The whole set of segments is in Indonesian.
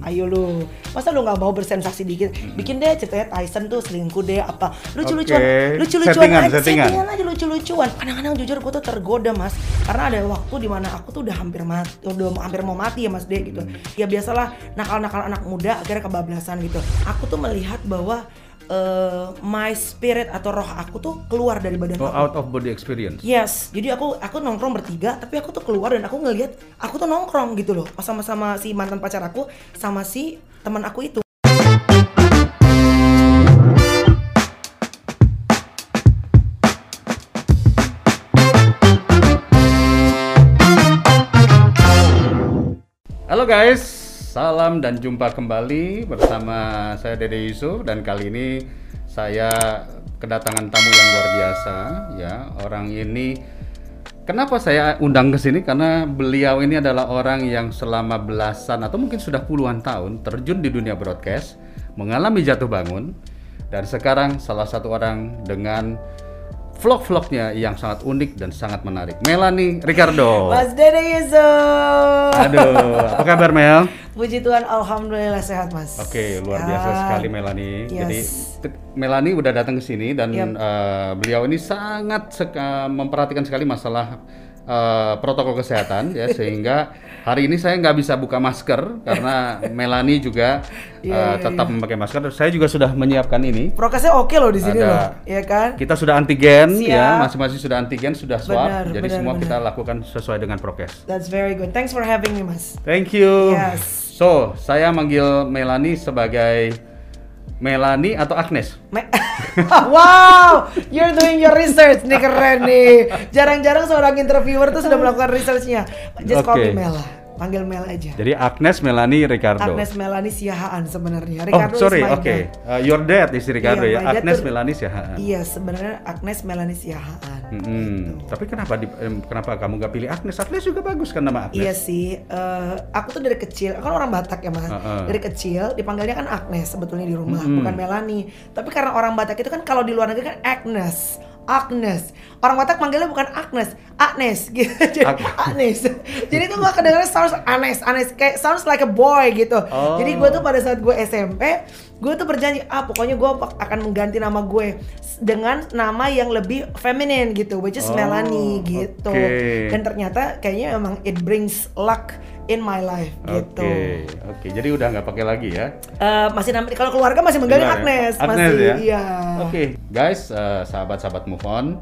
Ayo lu, masa lu nggak mau bersensasi dikit? Bikin deh ceritanya Tyson tuh selingkuh deh apa? Lucu-lucuan, Oke. lucu-lucuan Settingan, aja, settingan. settingan aja lucu-lucuan. Kadang-kadang jujur gue tuh tergoda mas, karena ada waktu di mana aku tuh udah hampir mati, udah hampir mau mati ya mas deh gitu. Ya biasalah nakal-nakal anak muda akhirnya kebablasan gitu. Aku tuh melihat bahwa eh, my spirit atau roh aku tuh keluar dari badan Oh, aku. out of body experience. Yes, jadi aku aku nongkrong bertiga, tapi aku tuh keluar dan aku ngelihat aku tuh nongkrong gitu loh, sama-sama si mantan pacar aku, sama si teman aku itu. Halo guys, salam dan jumpa kembali bersama saya Dede Yusuf dan kali ini saya kedatangan tamu yang luar biasa ya. Orang ini kenapa saya undang ke sini karena beliau ini adalah orang yang selama belasan atau mungkin sudah puluhan tahun terjun di dunia broadcast, mengalami jatuh bangun dan sekarang salah satu orang dengan vlog-vlognya yang sangat unik dan sangat menarik. Melanie Ricardo. Mas Dede Yusuf. Aduh, apa kabar Mel? Puji Tuhan, alhamdulillah sehat mas. Oke, luar biasa Ya. sekali Melanie. Yes. Jadi Melanie udah datang ke sini dan Yep. eh, beliau ini sangat seka- memperhatikan sekali masalah eh, protokol kesehatan ya sehingga hari ini saya nggak bisa buka masker karena Melanie juga eh, iya, tetap memakai masker. Saya juga sudah menyiapkan ini. Prokesnya oke loh di sini Ada- loh, ya kan? Kita sudah antigen Siap. ya, masing-masing sudah antigen, sudah swab. Benar, jadi benar, semua benar. kita lakukan sesuai dengan prokes. That's very good. Thanks for having me mas. Thank you. Yes. So, saya manggil Melanie sebagai Melanie atau Agnes? Me- wow, you're doing your research nih keren nih. Jarang-jarang seorang interviewer tuh sudah melakukan researchnya. Just call me Oke. Mel lah, panggil Mel aja. Jadi Agnes Melanie Ricardo. Agnes Melanie Siahaan sebenarnya. oh, Ricardo sorry. is my Oke. dad. Uh, your dad is Ricardo Iya, ya. Agnes Melanie Siahaan. Iya, sebenarnya Agnes Melanie Siahaan. Mm-mm. Tapi kenapa di, kenapa kamu gak pilih Agnes? Agnes juga bagus kan nama Agnes. Iya sih, eh, aku tuh dari kecil, aku kan orang Batak ya mas. Heeh. Dari kecil dipanggilnya kan Agnes sebetulnya di rumah, Mm-mm. bukan Melanie. Tapi karena orang Batak itu kan kalau di luar negeri kan Agnes, Agnes. Orang Batak manggilnya bukan Agnes, Agnes gitu. Jadi, Agnes. Jadi itu gak kedengeran sounds Agnes, Agnes kayak sounds like a boy gitu. Oh. Jadi gue tuh pada saat gue SMP, gue tuh berjanji ah pokoknya gue akan mengganti nama gue dengan nama yang lebih feminin gitu, which is Oh, Melanie gitu. oke. Dan ternyata kayaknya emang it brings luck in my life Oke, gitu. oke. Jadi udah nggak pakai lagi ya? Eh, masih kalau keluarga masih Benar ya? Agnes, Agnes masih ya? iya. Oke, guys, eh, sahabat-sahabat move on.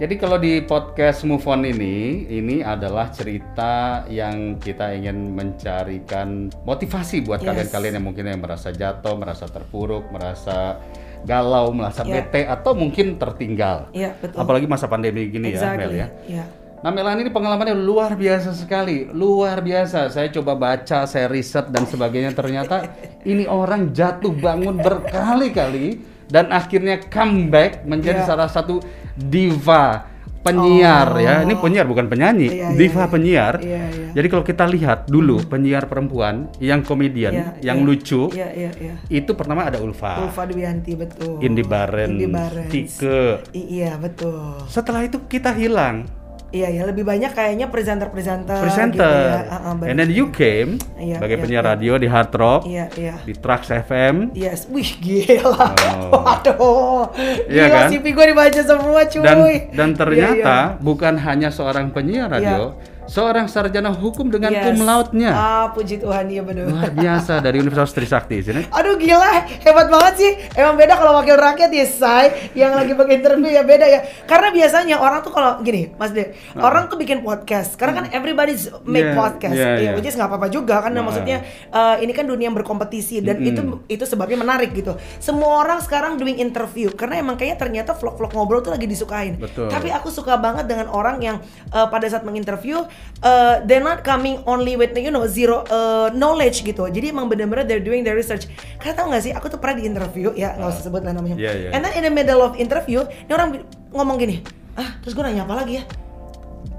Jadi kalau di podcast move on ini, ini adalah cerita yang kita ingin mencarikan motivasi buat Yes. kalian-kalian yang mungkin yang merasa jatuh, merasa terpuruk, merasa galau, merasa Yeah. bete atau mungkin tertinggal. Iya, betul. Apalagi masa pandemi gini ya, Mel ya. Iya. Nah Melani ini pengalamannya luar biasa sekali, luar biasa. Saya coba baca, saya riset dan sebagainya. Ternyata ini orang jatuh bangun berkali-kali dan akhirnya comeback menjadi Iya. salah satu diva penyiar Oh. ya. Ini penyiar bukan penyanyi, Iya, iya, diva iya. penyiar. Iya, iya. Jadi kalau kita lihat dulu penyiar perempuan yang komedian, Iya, yang iya. lucu, Iya, iya, iya. itu pertama ada Ulfa, Ulfa Dwianti betul. Indi Barens, Indi Barens. Tike. I- iya, betul. Setelah itu kita hilang. Iya, ya lebih banyak kayaknya presenter-presenter presenter. gitu ya. Ah, benar. And then you came Iya, sebagai iya, penyiar iya. radio di Hard Rock, Iya, iya. di Trax FM, Yes, wih gila. Oh. Waduh. Iya Gila kan? CV gue dibaca semua cuy. dan dan Iya, ternyata iya. bukan hanya seorang penyiar radio, seorang sarjana hukum dengan Yes. cum laude-nya. Ah, puji Tuhan iya benar. Luar biasa dari Universitas Trisakti sini. Aduh gila, hebat banget sih. Emang beda kalau wakil rakyat ya, Say. Yang lagi pakai interview ya beda ya. Karena biasanya orang tuh kalau gini, Mas De, orang tuh bikin podcast. Karena kan everybody's make Yeah, podcast. yeah, Ya, yeah. which is nggak apa-apa juga kan Nah. maksudnya eh, ini kan dunia yang berkompetisi dan itu itu sebabnya menarik gitu. Semua orang sekarang doing interview karena emang kayaknya ternyata vlog-vlog ngobrol tuh lagi disukain. Betul. Tapi aku suka banget dengan orang yang eh, pada saat menginterview eh, they're not coming only with you know zero eh, knowledge gitu. Jadi emang bener-bener they're doing their research. Karena tau gak sih, aku tuh pernah di interview ya nggak usah sebut lah namanya. Iya, iya. And then in the middle of interview, ini orang ngomong gini, ah terus gue nanya apa lagi ya?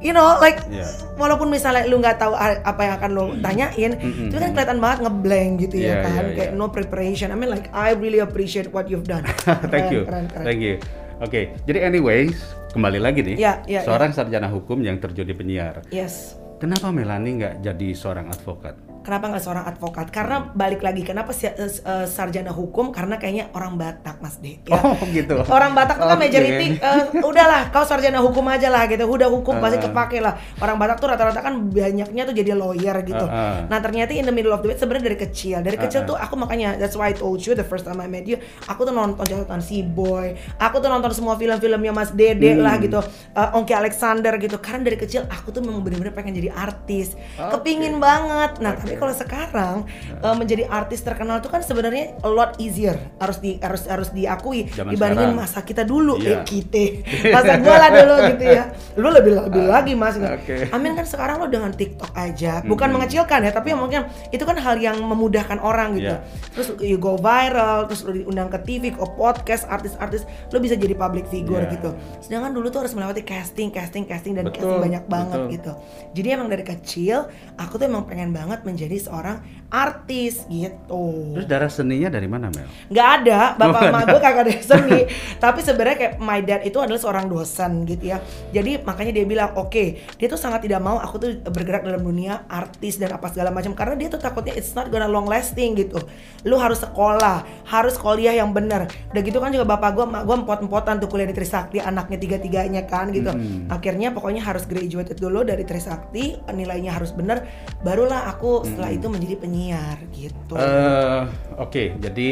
You know, like Iya. walaupun misalnya lu nggak tahu apa yang akan lu tanyain, Mm-mm. itu kan kelihatan banget ngeblank gitu ya Iya, kan, iya, kayak iya. no preparation. I mean like I really appreciate what you've done. Thank Keren, you. Keren, keren. Thank you. Oke, jadi anyways, kembali lagi nih. Iya, iya, seorang sarjana hukum yang terjun di penyiar. Yes. Kenapa Melani nggak jadi seorang advokat? Kenapa nggak seorang advokat? Karena balik lagi, kenapa si, uh, uh, sarjana hukum? Karena kayaknya orang Batak, Mas De. Ya. Oh gitu. Orang Batak tuh kan Oke. majority, uh, udahlah kau sarjana hukum aja lah gitu. Udah hukum pasti Uh-uh. kepake lah. Orang Batak tuh rata-rata kan banyaknya tuh jadi lawyer gitu. Uh-uh. Nah ternyata in the middle of the week sebenarnya dari kecil. Dari kecil Uh-uh. tuh aku makanya that's why I told you the first time I met you, aku tuh nonton catatan si boy, aku tuh nonton semua film-filmnya Mas Dede Hmm. lah gitu, uh, Ongki Alexander gitu. Karena dari kecil aku tuh memang bener-bener pengen jadi artis, Oke. kepingin banget. Nah tapi kalau sekarang uh, menjadi artis terkenal tuh kan sebenarnya a lot easier, harus di harus harus diakui Zaman dibandingin sekarang. masa kita dulu, Iya. eh kita, masa gua lah dulu gitu ya. Lu lebih lebih lagi mas. Oke. Amin kan sekarang lo dengan TikTok aja, bukan mengecilkan ya, tapi mungkin itu kan hal yang memudahkan orang gitu. Iya. Terus you go viral, terus lo diundang ke TV, ke podcast, artis-artis, lo bisa jadi public figure Iya. gitu. Sedangkan dulu tuh harus melewati casting, casting, casting dan Betul, casting banyak banget betul. gitu. Jadi emang dari kecil aku tuh emang pengen banget menjadi seorang artis gitu. Terus darah seninya dari mana Mel? nggak ada. Bapak Oh, emak gue kagak ada seni. Tapi sebenarnya kayak my dad itu adalah seorang dosen gitu ya. Jadi makanya dia bilang oke dia tuh sangat tidak mau aku tuh bergerak dalam dunia artis dan apa segala macam. Karena dia tuh takutnya it's not gonna long lasting gitu. Lu harus sekolah harus kuliah yang benar udah gitu kan juga bapak gue emak gue empot-empotan tuh kuliah di Trisakti anaknya tiga-tiganya kan gitu. Hmm. akhirnya pokoknya harus graduated dulu dari Trisakti nilainya harus benar barulah aku setelah itu menjadi penyiar gitu Eh, Oke, jadi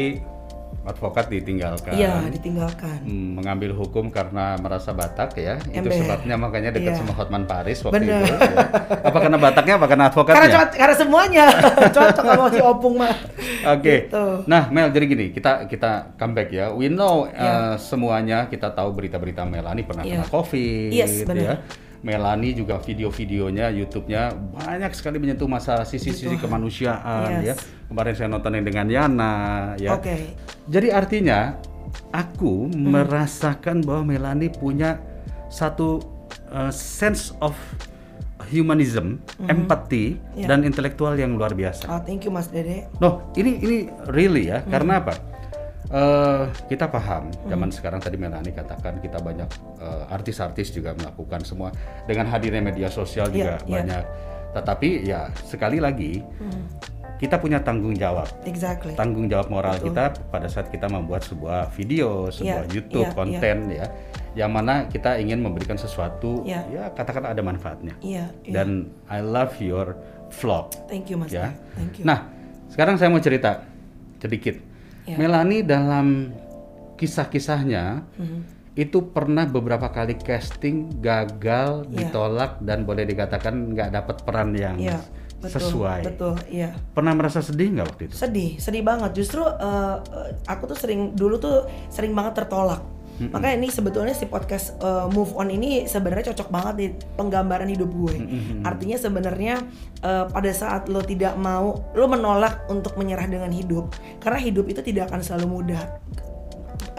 advokat ditinggalkan. iya ditinggalkan Hmm, mengambil hukum karena merasa Batak ya. Itu Ember. sebabnya makanya dekat Iya. sama Hotman Paris waktu Bener. itu. ya. Apa karena Bataknya apa karena advokatnya? Karena karena semuanya cocok sama si Opung mah. Oke. Gitu. Nah, Mel jadi gini, kita kita comeback ya. We know Iya. uh, semuanya kita tahu berita-berita Melani pernah Iya. kena Covid Yes, benar. ya. Melani juga video-videonya YouTube-nya banyak sekali menyentuh masalah sisi-sisi kemanusiaan Yes. ya. Kemarin saya nonton yang dengan Yana ya. Oke. Jadi artinya aku Hmm. merasakan bahwa Melani punya satu uh, sense of humanism, empathy Iya. dan intelektual yang luar biasa. Oh, thank you Mas Dede. Loh, ini ini really ya, Hmm. karena apa? Eh, kita paham zaman sekarang tadi Melani katakan kita banyak eh, artis-artis juga melakukan semua dengan hadirnya media sosial juga Iya, iya. banyak. Tetapi ya sekali lagi kita punya tanggung jawab, Exactly. tanggung jawab moral Betul. kita pada saat kita membuat sebuah video, sebuah Iya, YouTube iya, konten ya, yang mana kita ingin memberikan sesuatu, Iya. ya katakan ada manfaatnya. Iya, iya. Dan I love your vlog Thank you Mas ya. Thank you. Nah, sekarang saya mau cerita sedikit. Ya. Melani dalam kisah-kisahnya Mhm. Itu pernah beberapa kali casting gagal, Ya. ditolak dan boleh dikatakan nggak dapat peran yang Iya, betul. sesuai. Betul, iya. Pernah merasa sedih nggak waktu itu? Sedih, sedih banget. Justru eh, aku tuh sering dulu tuh sering banget tertolak. Makanya ini sebetulnya si podcast eh, Move On ini sebenarnya cocok banget di penggambaran hidup gue. Artinya sebenarnya eh, pada saat lo tidak mau, lo menolak untuk menyerah dengan hidup. Karena hidup itu tidak akan selalu mudah.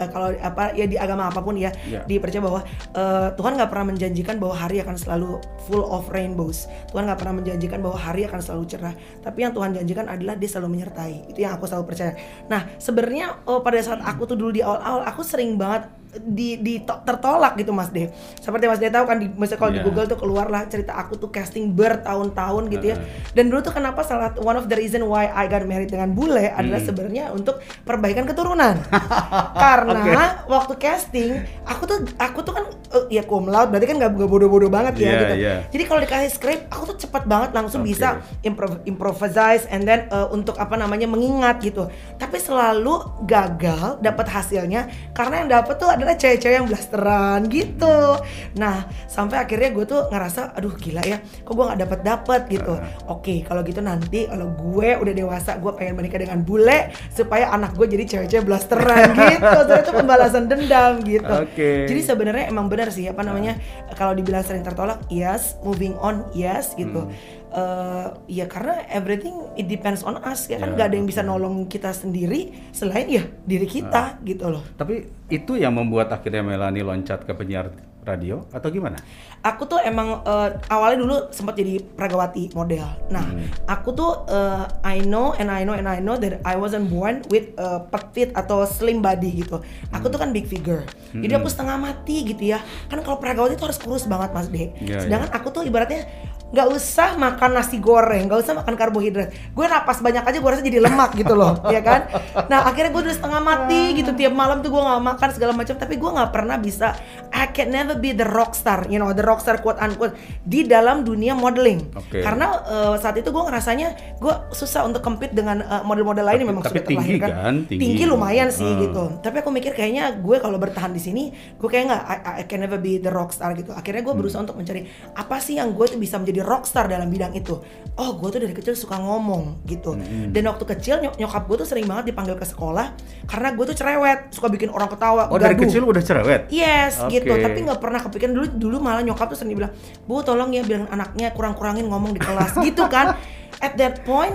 Eh, kalau apa ya di agama apa pun ya Ya. dipercaya bahwa eh, Tuhan nggak pernah menjanjikan bahwa hari akan selalu full of rainbows. Tuhan nggak pernah menjanjikan bahwa hari akan selalu cerah. Tapi yang Tuhan janjikan adalah Dia selalu menyertai. Itu yang aku selalu percaya. Nah sebenarnya oh, pada saat aku tuh dulu di awal-awal aku sering banget di, di to- tertolak gitu Mas De. Seperti Mas De tahu kan di misalnya kalau di Iya. Google tuh keluarlah cerita aku tuh casting bertahun-tahun gitu ya. Dan dulu tuh kenapa salah one of the reason why I got married dengan bule adalah sebenarnya untuk perbaikan keturunan. Karena waktu casting aku tuh aku tuh kan eh, ya cum laude berarti kan nggak nggak bodoh-bodoh banget ya Iya, gitu. iya. Jadi kalau dikasih script aku tuh cepat banget langsung Oke. bisa improv improvise and then eh, untuk apa namanya mengingat gitu. Tapi selalu gagal dapat hasilnya karena yang dapat tuh adalah cewek-cewek yang blasteran gitu. Nah, sampai akhirnya gue tuh ngerasa aduh gila ya, kok gue nggak dapat dapat gitu. Oke, kalau gitu nanti kalau gue udah dewasa gue pengen menikah dengan bule supaya anak gue jadi cewek-cewek blasteran gitu. Jadi itu pembalasan dendam gitu. Oke. Jadi sebenarnya emang benar sih apa namanya kalau dibilang sering tertolak yes moving on yes gitu Eh, ya karena everything it depends on us ya kan? Ya. nggak ada yang bisa nolong kita sendiri selain ya diri kita gitu loh. Tapi itu yang membuat akhirnya Melani loncat ke penyiar radio atau gimana? aku tuh emang eh, awalnya dulu sempat jadi pragawati model. Nah aku tuh eh, I know and I know and I know that I wasn't born with a petite atau slim body gitu. Aku tuh kan big figure. Jadi aku setengah mati gitu ya. Kan kalau pragawati tuh harus kurus banget mas De Iya, sedangkan aku tuh ibaratnya nggak usah makan nasi goreng, nggak usah makan karbohidrat. Gue napas banyak aja gue rasa jadi lemak gitu loh, ya kan? Nah akhirnya gue udah setengah mati gitu tiap malam tuh gue nggak makan segala macam, tapi gue nggak pernah bisa. I can never be the rockstar, you know, the rockstar quote unquote di dalam dunia modeling. Oke. Karena uh, saat itu gue ngerasanya gue susah untuk compete dengan uh, model-model lain yang memang tapi sudah tinggi terlahirkan. kan? Tinggi. lumayan sih Hmm. gitu. Tapi aku mikir kayaknya gue kalau bertahan di sini, gue kayak nggak I, I can never be the rockstar gitu. Akhirnya gue berusaha untuk mencari apa sih yang gue tuh bisa menjadi rockstar dalam bidang itu. Oh, gue tuh dari kecil suka ngomong gitu. Dan waktu kecil nyok- nyokap gue tuh sering banget dipanggil ke sekolah karena gue tuh cerewet, suka bikin orang ketawa. Oh dari gaduh. kecil udah cerewet? Yes Oke. gitu, tapi nggak pernah kepikiran dulu dulu malah nyokap tuh sering bilang, bu tolong ya bilang anaknya kurang-kurangin ngomong di kelas gitu kan. At that point,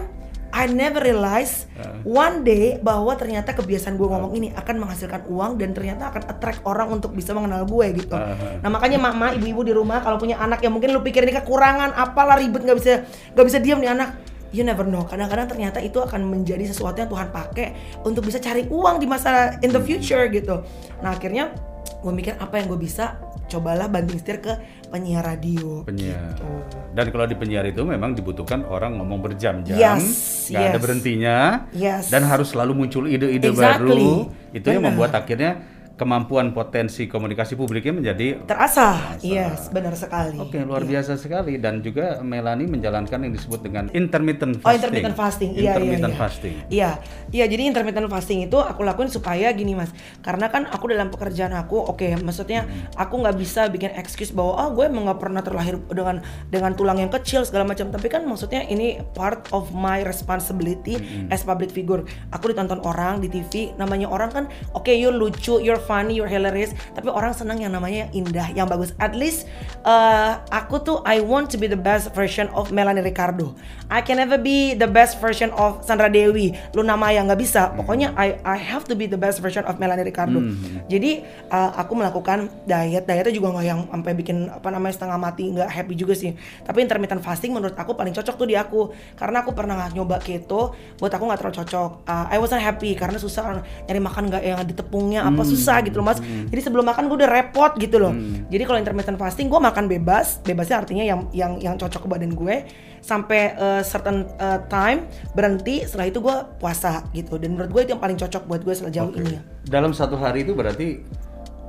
I never realize one day bahwa ternyata kebiasaan gue ngomong ini akan menghasilkan uang dan ternyata akan attract orang untuk bisa mengenal gue gitu. Uh-huh. Nah makanya mama, ibu-ibu di rumah kalau punya anak yang mungkin lu pikir ini kekurangan, apalah ribet nggak bisa nggak bisa diam nih anak. You never know. Kadang-kadang ternyata itu akan menjadi sesuatu yang Tuhan pakai untuk bisa cari uang di masa in the future gitu. Nah akhirnya gue mikir apa yang gue bisa cobalah banting setir ke penyiar radio penyiar. gitu. Dan kalau di penyiar itu memang dibutuhkan orang ngomong berjam-jam, Yes, nggak ada yes. berhentinya, Yes. dan harus selalu muncul ide-ide Exactly. baru. Itu yang membuat akhirnya kemampuan potensi komunikasi publiknya menjadi terasa yes benar sekali Oke, luar Iya. biasa sekali dan juga Melanie menjalankan yang disebut dengan intermittent Oh fasting. intermittent fasting, iya iya Intermittent iya. fasting. Iya, iya jadi intermittent fasting itu aku lakuin supaya gini mas, karena kan aku dalam pekerjaan aku, oke, maksudnya Hmm. aku nggak bisa bikin excuse bahwa ah gue emang nggak pernah terlahir dengan dengan tulang yang kecil segala macam, tapi kan maksudnya ini part of my responsibility Hmm. as public figure. Aku ditonton orang di TV, namanya orang kan, oke, you're lucu, you're funny, you're hilarious, tapi orang senang yang namanya yang indah, yang bagus. At least uh, aku tuh I want to be the best version of Melanie Ricardo. I can never be the best version of Sandra Dewi, Luna Maya nggak bisa. Pokoknya I I have to be the best version of Melanie Ricardo. Jadi uh, aku melakukan diet, dietnya juga nggak yang sampai bikin apa namanya setengah mati, nggak happy juga sih. Tapi intermittent fasting menurut aku paling cocok tuh di aku, karena aku pernah nyoba keto, buat aku nggak terlalu cocok. Uh, I wasn't happy karena susah nyari makan nggak yang ada tepungnya apa susah gitu loh mas. Jadi sebelum makan gue udah repot gitu loh. Jadi kalau intermittent fasting gue makan bebas, bebasnya artinya yang yang yang cocok ke badan gue sampai uh, certain uh, time berhenti setelah itu gue puasa gitu dan menurut gue itu yang paling cocok buat gue sejauh Oke. ini ya. Dalam satu hari itu berarti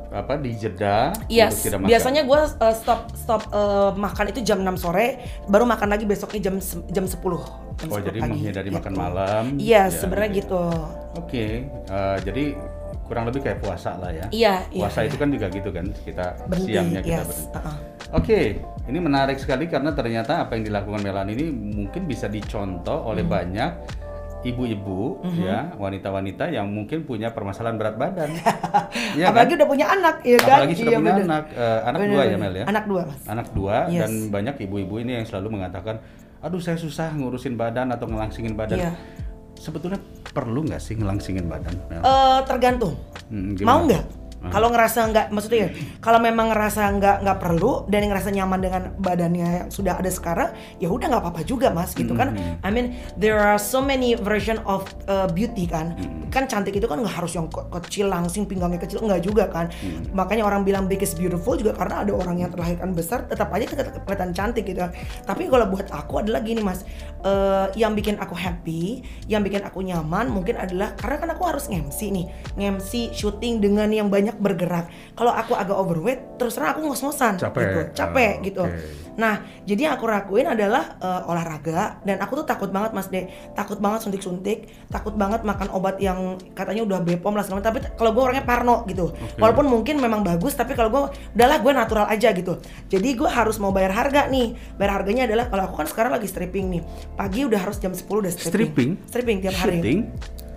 apa dijeda untuk Yes, tidak makan. biasanya gue uh, stop stop uh, makan itu jam 6 sore, baru makan lagi besoknya jam jam 10. Jam Oh, 10 jadi pagi, menghindari makan gitu. malam. Iya, Ya, sebenarnya gitu. Oke, eh, jadi kurang lebih kayak puasa lah ya. Iya, iya, Puasa iya. itu kan juga gitu kan, kita Berhenti, siangnya kita yes. berhenti. uh-uh. Oke, ini menarik sekali karena ternyata apa yang dilakukan Melanie ini mungkin bisa dicontoh oleh Hmm. banyak ibu-ibu Mm-hmm. ya, wanita-wanita yang mungkin punya permasalahan berat badan. Iya Apalagi kan? udah punya anak, ya kan? Apalagi sudah Iya, punya bener. anak, Eh, anak Bener, dua ya bener. Mel ya. Anak dua, Mas. Anak dua Yes. dan banyak ibu-ibu ini yang selalu mengatakan, aduh saya susah ngurusin badan atau ngelangsingin badan. Iya. Sebetulnya perlu nggak sih ngelangsingin badan? Eh, tergantung. Hmm, gimana? Mau nggak? Kalau ngerasa nggak, maksudnya ya, kalau memang ngerasa nggak nggak perlu dan ngerasa nyaman dengan badannya yang sudah ada sekarang, ya udah nggak apa-apa juga mas, gitu kan? Hmm. I mean there are so many version of uh, beauty kan, Hmm. kan cantik itu kan nggak harus yang ke- kecil langsing pinggangnya kecil nggak juga kan? Hmm. Makanya orang bilang big is beautiful juga karena ada orang yang terlahirkan besar tetap aja kita kelihatan cantik gitu. kan. Tapi kalau buat aku adalah gini mas, eh, yang bikin aku happy, yang bikin aku nyaman mungkin adalah karena kan aku harus nge-MC nih, nge-MC syuting dengan yang banyak bergerak. Kalau aku agak overweight, terus terang aku ngos-ngosan Capek. gitu, capek Ah, gitu. Nah, jadi yang aku lakuin adalah eh, olahraga dan aku tuh takut banget Mas De, takut banget suntik-suntik, takut banget makan obat yang katanya udah Bepom lah segala macam. Tapi kalau gue orangnya parno gitu. Walaupun mungkin memang bagus, tapi kalau gue udahlah gue natural aja gitu. Jadi gue harus mau bayar harga nih. Bayar harganya adalah kalau aku kan sekarang lagi stripping nih. Pagi udah harus jam 10 udah stripping. Stripping? Stripping tiap hari Syuting?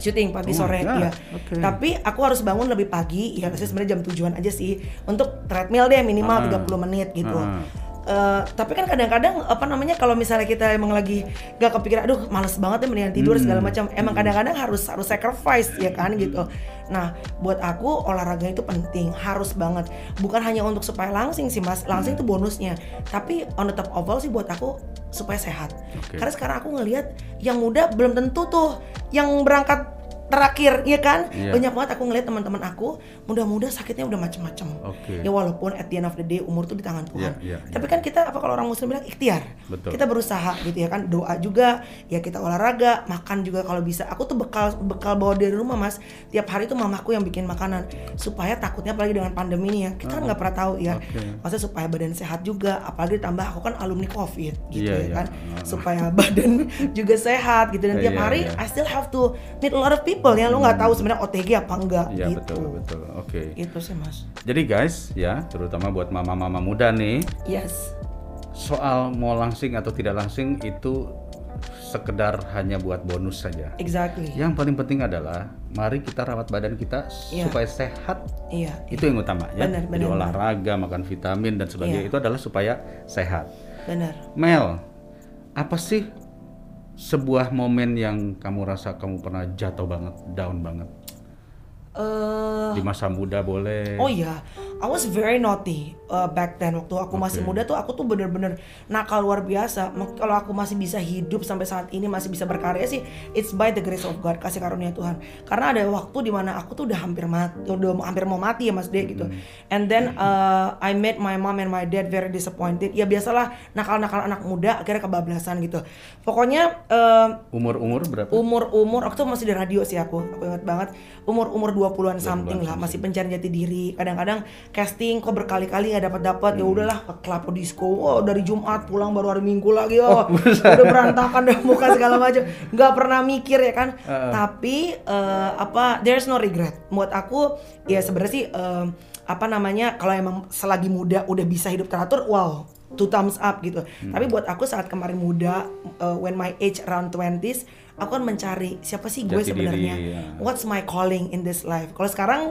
Syuting pagi Oh sore ya. oke. Tapi aku harus bangun lebih pagi, ya biasanya sebenarnya jam tujuan aja sih untuk treadmill deh minimal Ah. 30 menit gitu. Ah. Eh, tapi kan kadang-kadang apa namanya kalau misalnya kita emang lagi gak kepikiran aduh males banget ya mendingan tidur Hmm. segala macam emang kadang-kadang harus harus sacrifice ya kan gitu nah buat aku olahraga itu penting harus banget bukan hanya untuk supaya langsing sih mas langsing Hmm. itu bonusnya tapi on the top of all sih buat aku supaya sehat Oke. karena sekarang aku ngelihat yang muda belum tentu tuh yang berangkat terakhir ya kan Iya. banyak banget aku ngeliat teman-teman aku muda-muda sakitnya udah macem-macem. Oke. ya walaupun at the end of the day umur tuh di tangan Tuhan. Iya, iya, tapi kan kita apa kalau orang muslim bilang ikhtiar. Betul. kita berusaha gitu ya kan doa juga ya kita olahraga makan juga kalau bisa. Aku tuh bekal bekal bawa dari rumah mas. Tiap hari tuh mamaku yang bikin makanan. Supaya takutnya apalagi dengan pandemi ini ya kita kan nggak pernah tahu ya. Oke. maksudnya supaya badan sehat juga apalagi ditambah aku kan alumni covid gitu Iya, ya iya. kan. Supaya badan juga sehat gitu. Dan tiap Iya, hari iya. I still have to meet a lot of people ya. Lo nggak tahu sebenarnya OTG apa enggak Iya gitu. betul betul. Oke. gitu sih mas Jadi guys, ya terutama buat mama-mama muda nih, yes soal mau langsing atau tidak langsing itu sekedar hanya buat bonus saja. exactly Yang paling penting adalah mari kita rawat badan kita Iya. supaya sehat. iya Itu yang utama ya. Benar, Jadi benar, olahraga, makan vitamin dan sebagainya Iya. itu adalah supaya sehat. benar Mel, apa sih sebuah momen yang kamu rasa kamu pernah jatuh banget, down banget? Eh Di masa muda boleh. Oh iya, I was very naughty uh, back then waktu aku masih Oke. muda tuh aku tuh bener-bener nakal luar biasa. Kalau aku masih bisa hidup sampai saat ini masih bisa berkarya sih, it's by the grace of God kasih karunia Tuhan. Karena ada waktu di mana aku tuh udah hampir mati, udah hampir mau mati ya Mas De gitu. And then uh, I made my mom and my dad very disappointed. Ya biasalah nakal-nakal anak muda akhirnya kebablasan gitu. Pokoknya uh, Umur-umur berapa? umur-umur aku tuh masih di radio sih aku aku ingat banget umur-umur 20-an something lah masih pencari jati diri. Kadang-kadang casting kok berkali-kali nggak dapat dapat ya udahlah ke club disco. Oh dari Jumat pulang baru hari Minggu lagi oh, udah berantakan deh muka segala macam. Nggak pernah mikir ya kan? Tapi eh, apa there's no regret. Buat aku ya sebenarnya sih eh, apa namanya kalau emang selagi muda udah bisa hidup teratur wow two thumbs up gitu. Tapi buat aku saat kemarin muda, uh, when my age around 20s, aku kan mencari siapa sih gue sebenarnya. ya. What's my calling in this life? Kalau sekarang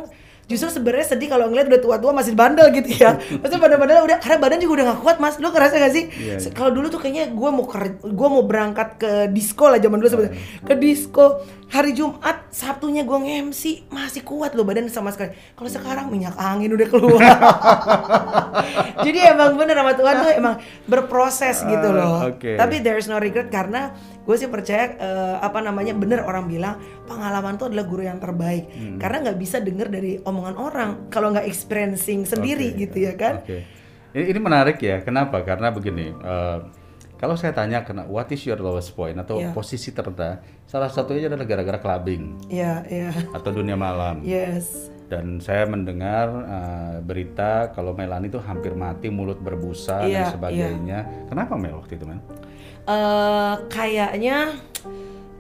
justru sebenarnya sedih kalau ngeliat udah tua-tua masih bandel gitu ya. Maksudnya badan-badan udah karena badan juga udah gak kuat mas. Lu ngerasa gak sih? Iya, iya. Kalau dulu tuh kayaknya gue mau gue mau berangkat ke disco lah zaman dulu sebenarnya. Ke disco hari Jumat, Sabtunya gue nge-MC masih kuat loh badan sama sekali. Kalau sekarang minyak angin udah keluar. Jadi emang bener sama Tuhan tuh emang berproses gitu Ah, loh. oke. Tapi there's no regret karena gue sih percaya eh, apa namanya bener orang bilang pengalaman tuh adalah guru yang terbaik. Hmm. Karena nggak bisa denger dari omongan orang kalau nggak experiencing sendiri Oke. gitu ya kan. Oke. Ini, ini menarik ya. Kenapa? Karena begini. eh, kalau saya tanya kena what is your lowest point atau Iya. posisi terendah, salah satunya adalah gara-gara clubbing Iya, iya. atau dunia malam. Yes. Dan saya mendengar eh, berita kalau Melani itu hampir mati, mulut berbusa Iya, dan sebagainya. Kenapa Mel waktu itu, Mel? eh kayaknya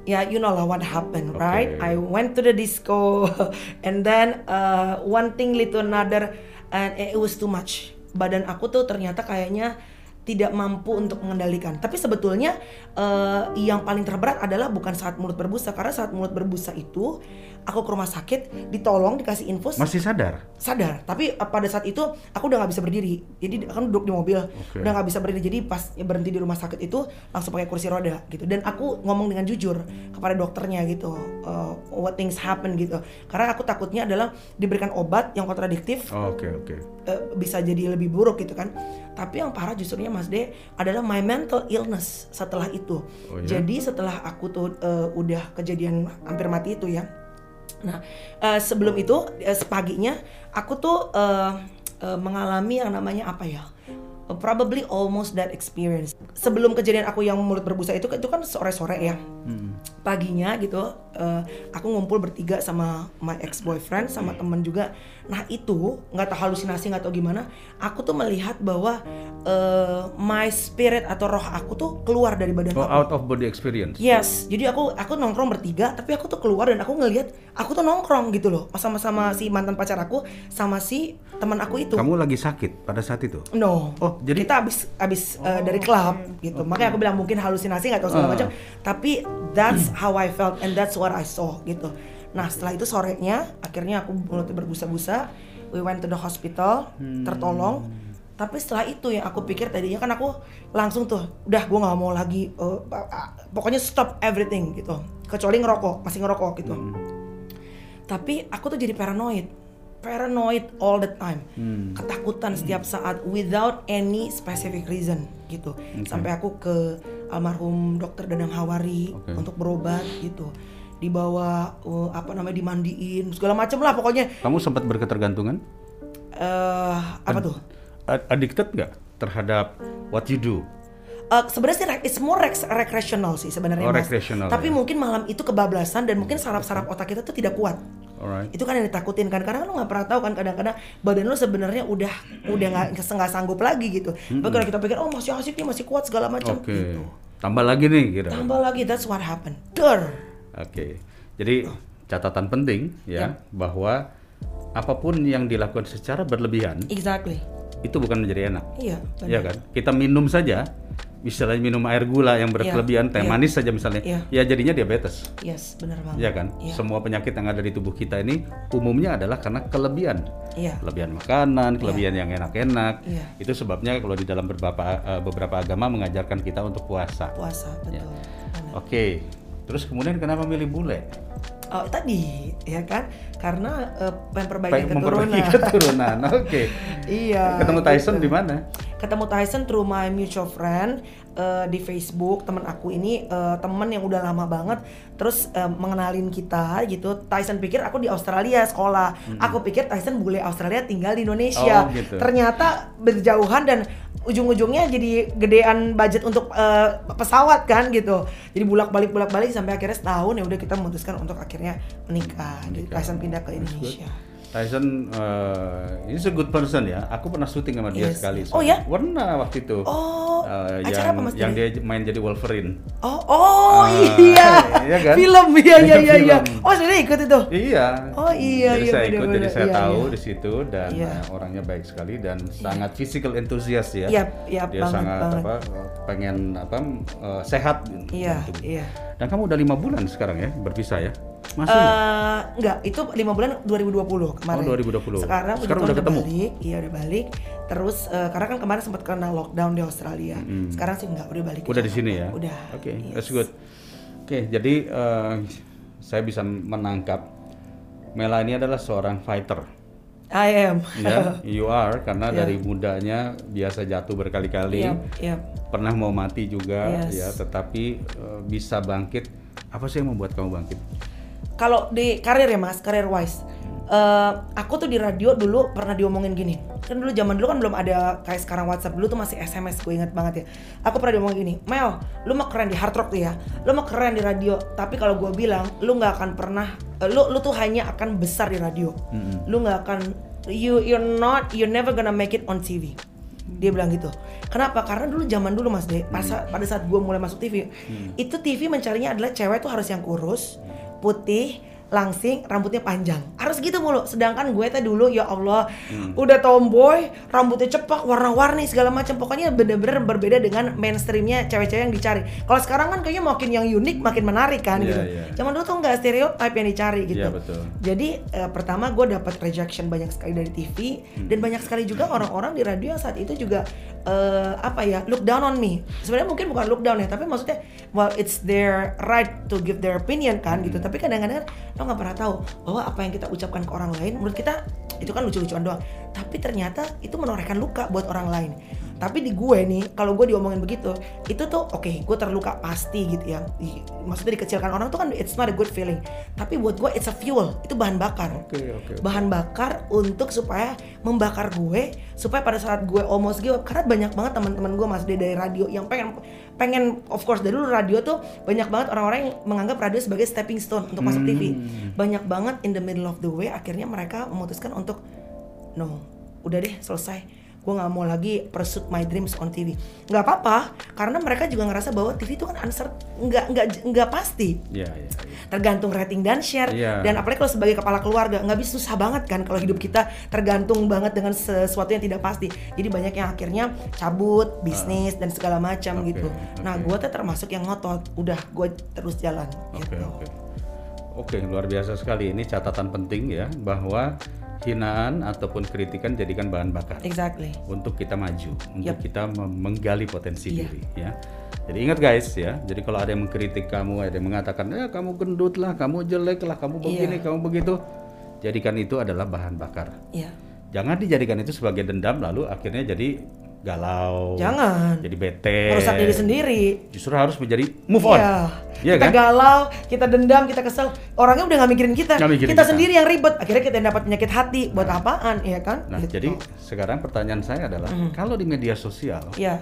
ya you know lah what happened Oke. right I went to the disco and then uh, one thing lead to another and it was too much badan aku tuh ternyata kayaknya tidak mampu untuk mengendalikan. Tapi sebetulnya eh, yang paling terberat adalah bukan saat mulut berbusa. Karena saat mulut berbusa itu aku ke rumah sakit ditolong dikasih infus Masih sadar? sadar. Tapi uh, pada saat itu aku udah nggak bisa berdiri. Jadi kan duduk di mobil. Oke. udah nggak bisa berdiri. Jadi pas berhenti di rumah sakit itu langsung pakai kursi roda gitu. Dan aku ngomong dengan jujur kepada dokternya gitu. Uh, what things happen gitu. Karena aku takutnya adalah diberikan obat yang kontradiktif Oh, Oke, oke. eh, bisa jadi lebih buruk gitu kan. Tapi yang parah justrunya Mas D adalah my mental illness setelah itu. Oh, iya? jadi setelah aku tuh eh, udah kejadian hampir mati itu ya nah eh, sebelum itu eh, sepaginya aku tuh eh, eh, mengalami yang namanya apa ya? Probably almost that experience. Sebelum kejadian aku yang mulut berbusa itu itu kan sore sore ya. Hmm. Paginya gitu eh, aku ngumpul bertiga sama my ex boyfriend sama temen juga nah itu nggak tahu halusinasi nggak tahu gimana aku tuh melihat bahwa eh, my spirit atau roh aku tuh keluar dari badan Oh, aku out of body experience. Yes, jadi aku aku nongkrong bertiga, tapi aku tuh keluar dan aku ngelihat aku tuh nongkrong gitu loh, sama-sama si mantan pacar aku, sama si teman aku itu. Kamu lagi sakit pada saat itu? No. Oh, jadi- kita abis abis uh, dari klub gitu. Makanya aku bilang mungkin halusinasi nggak tahu segala Ah. macam. Tapi that's how I felt and that's what I saw gitu. Nah setelah itu sorenya akhirnya aku mulutnya berbusa-busa. We went to the hospital, Hmm. tertolong. Tapi setelah itu yang aku pikir tadinya kan aku langsung tuh, udah gue nggak mau lagi, uh, uh, pokoknya stop everything gitu. Kecuali ngerokok, masih ngerokok gitu. Hmm. Tapi aku tuh jadi paranoid, paranoid all the time, Hmm. ketakutan setiap saat without any specific reason gitu. Sampai aku ke almarhum dokter Dadang Hawari Oke. untuk berobat gitu. dibawa uh, apa namanya dimandiin segala macem lah pokoknya Kamu sempat berketergantungan? eh apa tuh A- Addicted nggak terhadap what you do? Eh, sebenarnya sih it's more rec- recreational sih sebenarnya Oh, mas. Tapi ya. mungkin malam itu kebablasan dan mungkin saraf-saraf otak kita tuh tidak kuat. Alright. Itu kan yang ditakutin kan karena lu nggak pernah tahu kan kadang-kadang badan lu sebenarnya udah udah nggak nggak sanggup lagi gitu. Tapi kalau kita pikir oh masih asik nih masih kuat segala macam Oke. gitu. Tambah lagi nih kira. Tambah lagi that's what happened. Oke. Jadi catatan penting ya bahwa apa pun yang dilakukan secara berlebihan Exactly. itu bukan menjadi enak. Iya. benar. Iya kan? Kita minum saja misalnya minum air gula yang berlebihan, teh iya. manis saja misalnya, Iya. ya jadinya diabetes. Yes, benar banget. Iya kan? Iya. Semua penyakit yang ada di tubuh kita ini umumnya adalah karena kelebihan. Iya. Kelebihan makanan, kelebihan yang enak-enak. Iya. Itu sebabnya kalau di dalam beberapa eh, beberapa agama mengajarkan kita untuk puasa. Puasa betul. Iya. Benar. Oke. Terus kemudian kenapa milih bule? Oh, tadi ya kan karena eh, memperbaiki Pengen keturunan. memperbaiki keturunan. Oke. iya. Ketemu Tyson gitu. di mana? Ketemu Tyson through my mutual friend eh, di Facebook teman aku ini eh, teman yang udah lama banget terus eh, mengenalin kita gitu. Tyson pikir aku di Australia sekolah. Aku pikir Tyson bule Australia tinggal di Indonesia. Oh, gitu. ternyata berjauhan dan ujung-ujungnya jadi gedean budget untuk eh, pesawat kan gitu. Jadi bulak balik bulak balik sampai akhirnya setahun ya udah kita memutuskan untuk akhirnya menikah, Jadi Tyson pindah ke Indonesia Tyson uh, is a good person ya. Aku pernah syuting sama dia Yes. sekali. Oh, ya? Pernah waktu itu. Oh, Uh, acara yang, apa, Mas Yang dia main jadi Wolverine. Oh, oh Ah, iya. iya kan? Film iya iya iya iya. Film. Oh, sudah ikut itu. Iya. Oh, iya, Jadi iya, saya ikut, benar-benar. jadi saya Iya, tahu iya. di situ dan Iya. uh, orangnya baik sekali dan sangat physical enthusiast ya. Iya, iya, Dia banget, sangat banget. apa pengen apa uh, sehat. Iya, gitu. iya. Dan kamu udah lima bulan sekarang ya berpisah ya? Masih? Eh, enggak, itu lima bulan 2020 kemarin. Oh, 2020. Sekarang, Sekarang udah ketemu? balik, iya udah balik. Terus eh, karena kan kemarin sempat kena lockdown di Australia. Sekarang sih enggak, udah balik. Udah di sini ya? Udah. Oke, yes. that's good. Oke, jadi eh, saya bisa menangkap Mela ini adalah seorang fighter. I am. Ya, you are karena Ya. dari mudanya biasa jatuh berkali-kali, Iya, iya. pernah mau mati juga, Yes. ya, tetapi eh, bisa bangkit. Apa sih yang membuat kamu bangkit? Kalau di karir ya mas, karir wise, eh, aku tuh di radio dulu pernah diomongin gini. Kan dulu zaman dulu kan belum ada kayak sekarang WhatsApp dulu tuh masih SMS, gue inget banget ya. Aku pernah diomongin gini, Mel, lu mah keren di hard rock tuh ya, lu mah keren di radio. Tapi kalau gue bilang, lu nggak akan pernah, eh, lu lu tuh hanya akan besar di radio. Lu nggak akan, you you're not, you're never gonna make it on TV. Dia bilang gitu. Kenapa? Karena dulu zaman dulu Mas De, pas pada saat gue mulai masuk TV, itu TV mencarinya adalah cewek tuh harus yang kurus, putih, langsing, rambutnya panjang. Harus gitu mulu. Sedangkan gue teh dulu ya Allah, udah tomboy, rambutnya cepak, warna-warni segala macam. Pokoknya bener-bener berbeda dengan mainstreamnya cewek-cewek yang dicari. Kalau sekarang kan kayaknya makin yang unik, makin menarik kan Iya, gitu. iya. Zaman dulu tuh nggak stereotype yang dicari gitu. Iya, betul. Jadi eh, pertama gue dapat rejection banyak sekali dari TV dan banyak sekali juga orang-orang di radio yang saat itu juga eh, apa ya look down on me. Sebenarnya mungkin bukan look down ya, tapi maksudnya well it's their right to give their opinion kan gitu. Tapi kadang-kadang lo nggak pernah tahu bahwa apa yang kita ucapkan ke orang lain menurut kita itu kan lucu-lucuan doang. Tapi ternyata itu menorehkan luka buat orang lain. Tapi di gue nih, kalau gue diomongin begitu, itu tuh oke, gue terluka pasti gitu ya. Maksudnya dikecilkan orang tuh kan it's not a good feeling. Tapi buat gue it's a fuel, itu bahan bakar. Oke, oke. Bahan bakar untuk supaya membakar gue, supaya pada saat gue almost give up, karena banyak banget teman-teman gue mas dari radio yang pengen pengen of course dari dulu radio tuh banyak banget orang-orang yang menganggap radio sebagai stepping stone untuk masuk TV. Banyak banget in the middle of the way akhirnya mereka memutuskan untuk no udah deh selesai gue nggak mau lagi pursue my dreams on TV nggak apa-apa karena mereka juga ngerasa bahwa TV itu kan uncertain nggak nggak nggak pasti Iya, iya. iya. tergantung rating dan share Iya. dan apalagi kalau sebagai kepala keluarga nggak bisa susah banget kan kalau hidup kita tergantung banget dengan sesuatu yang tidak pasti jadi banyak yang akhirnya cabut bisnis dan segala macam Oke, gitu nah gue tuh termasuk yang ngotot udah gue terus jalan Oke, gitu oke. Oke, luar biasa sekali. Ini catatan penting ya bahwa hinaan ataupun kritikan jadikan bahan bakar exactly untuk kita maju, untuk Yap. kita menggali potensi Iya. diri ya. Jadi ingat guys ya, jadi kalau ada yang mengkritik kamu, ada yang mengatakan ya kamu gendut lah, kamu jelek lah, kamu begini, Iya. kamu begitu, jadikan itu adalah bahan bakar. ya Jangan dijadikan itu sebagai dendam lalu akhirnya jadi galau, Jangan. jadi bete, merusak diri sendiri. Justru harus menjadi move on. Iya. Iya kita kan? galau, kita dendam, kita kesel. Orangnya udah nggak mikirin kita. Nggak mikirin kita, kita. sendiri yang ribet. Akhirnya kita yang dapat penyakit hati. Buat apaan, ya kan? Nah, Gitu. jadi sekarang pertanyaan saya adalah kalau di media sosial Iya.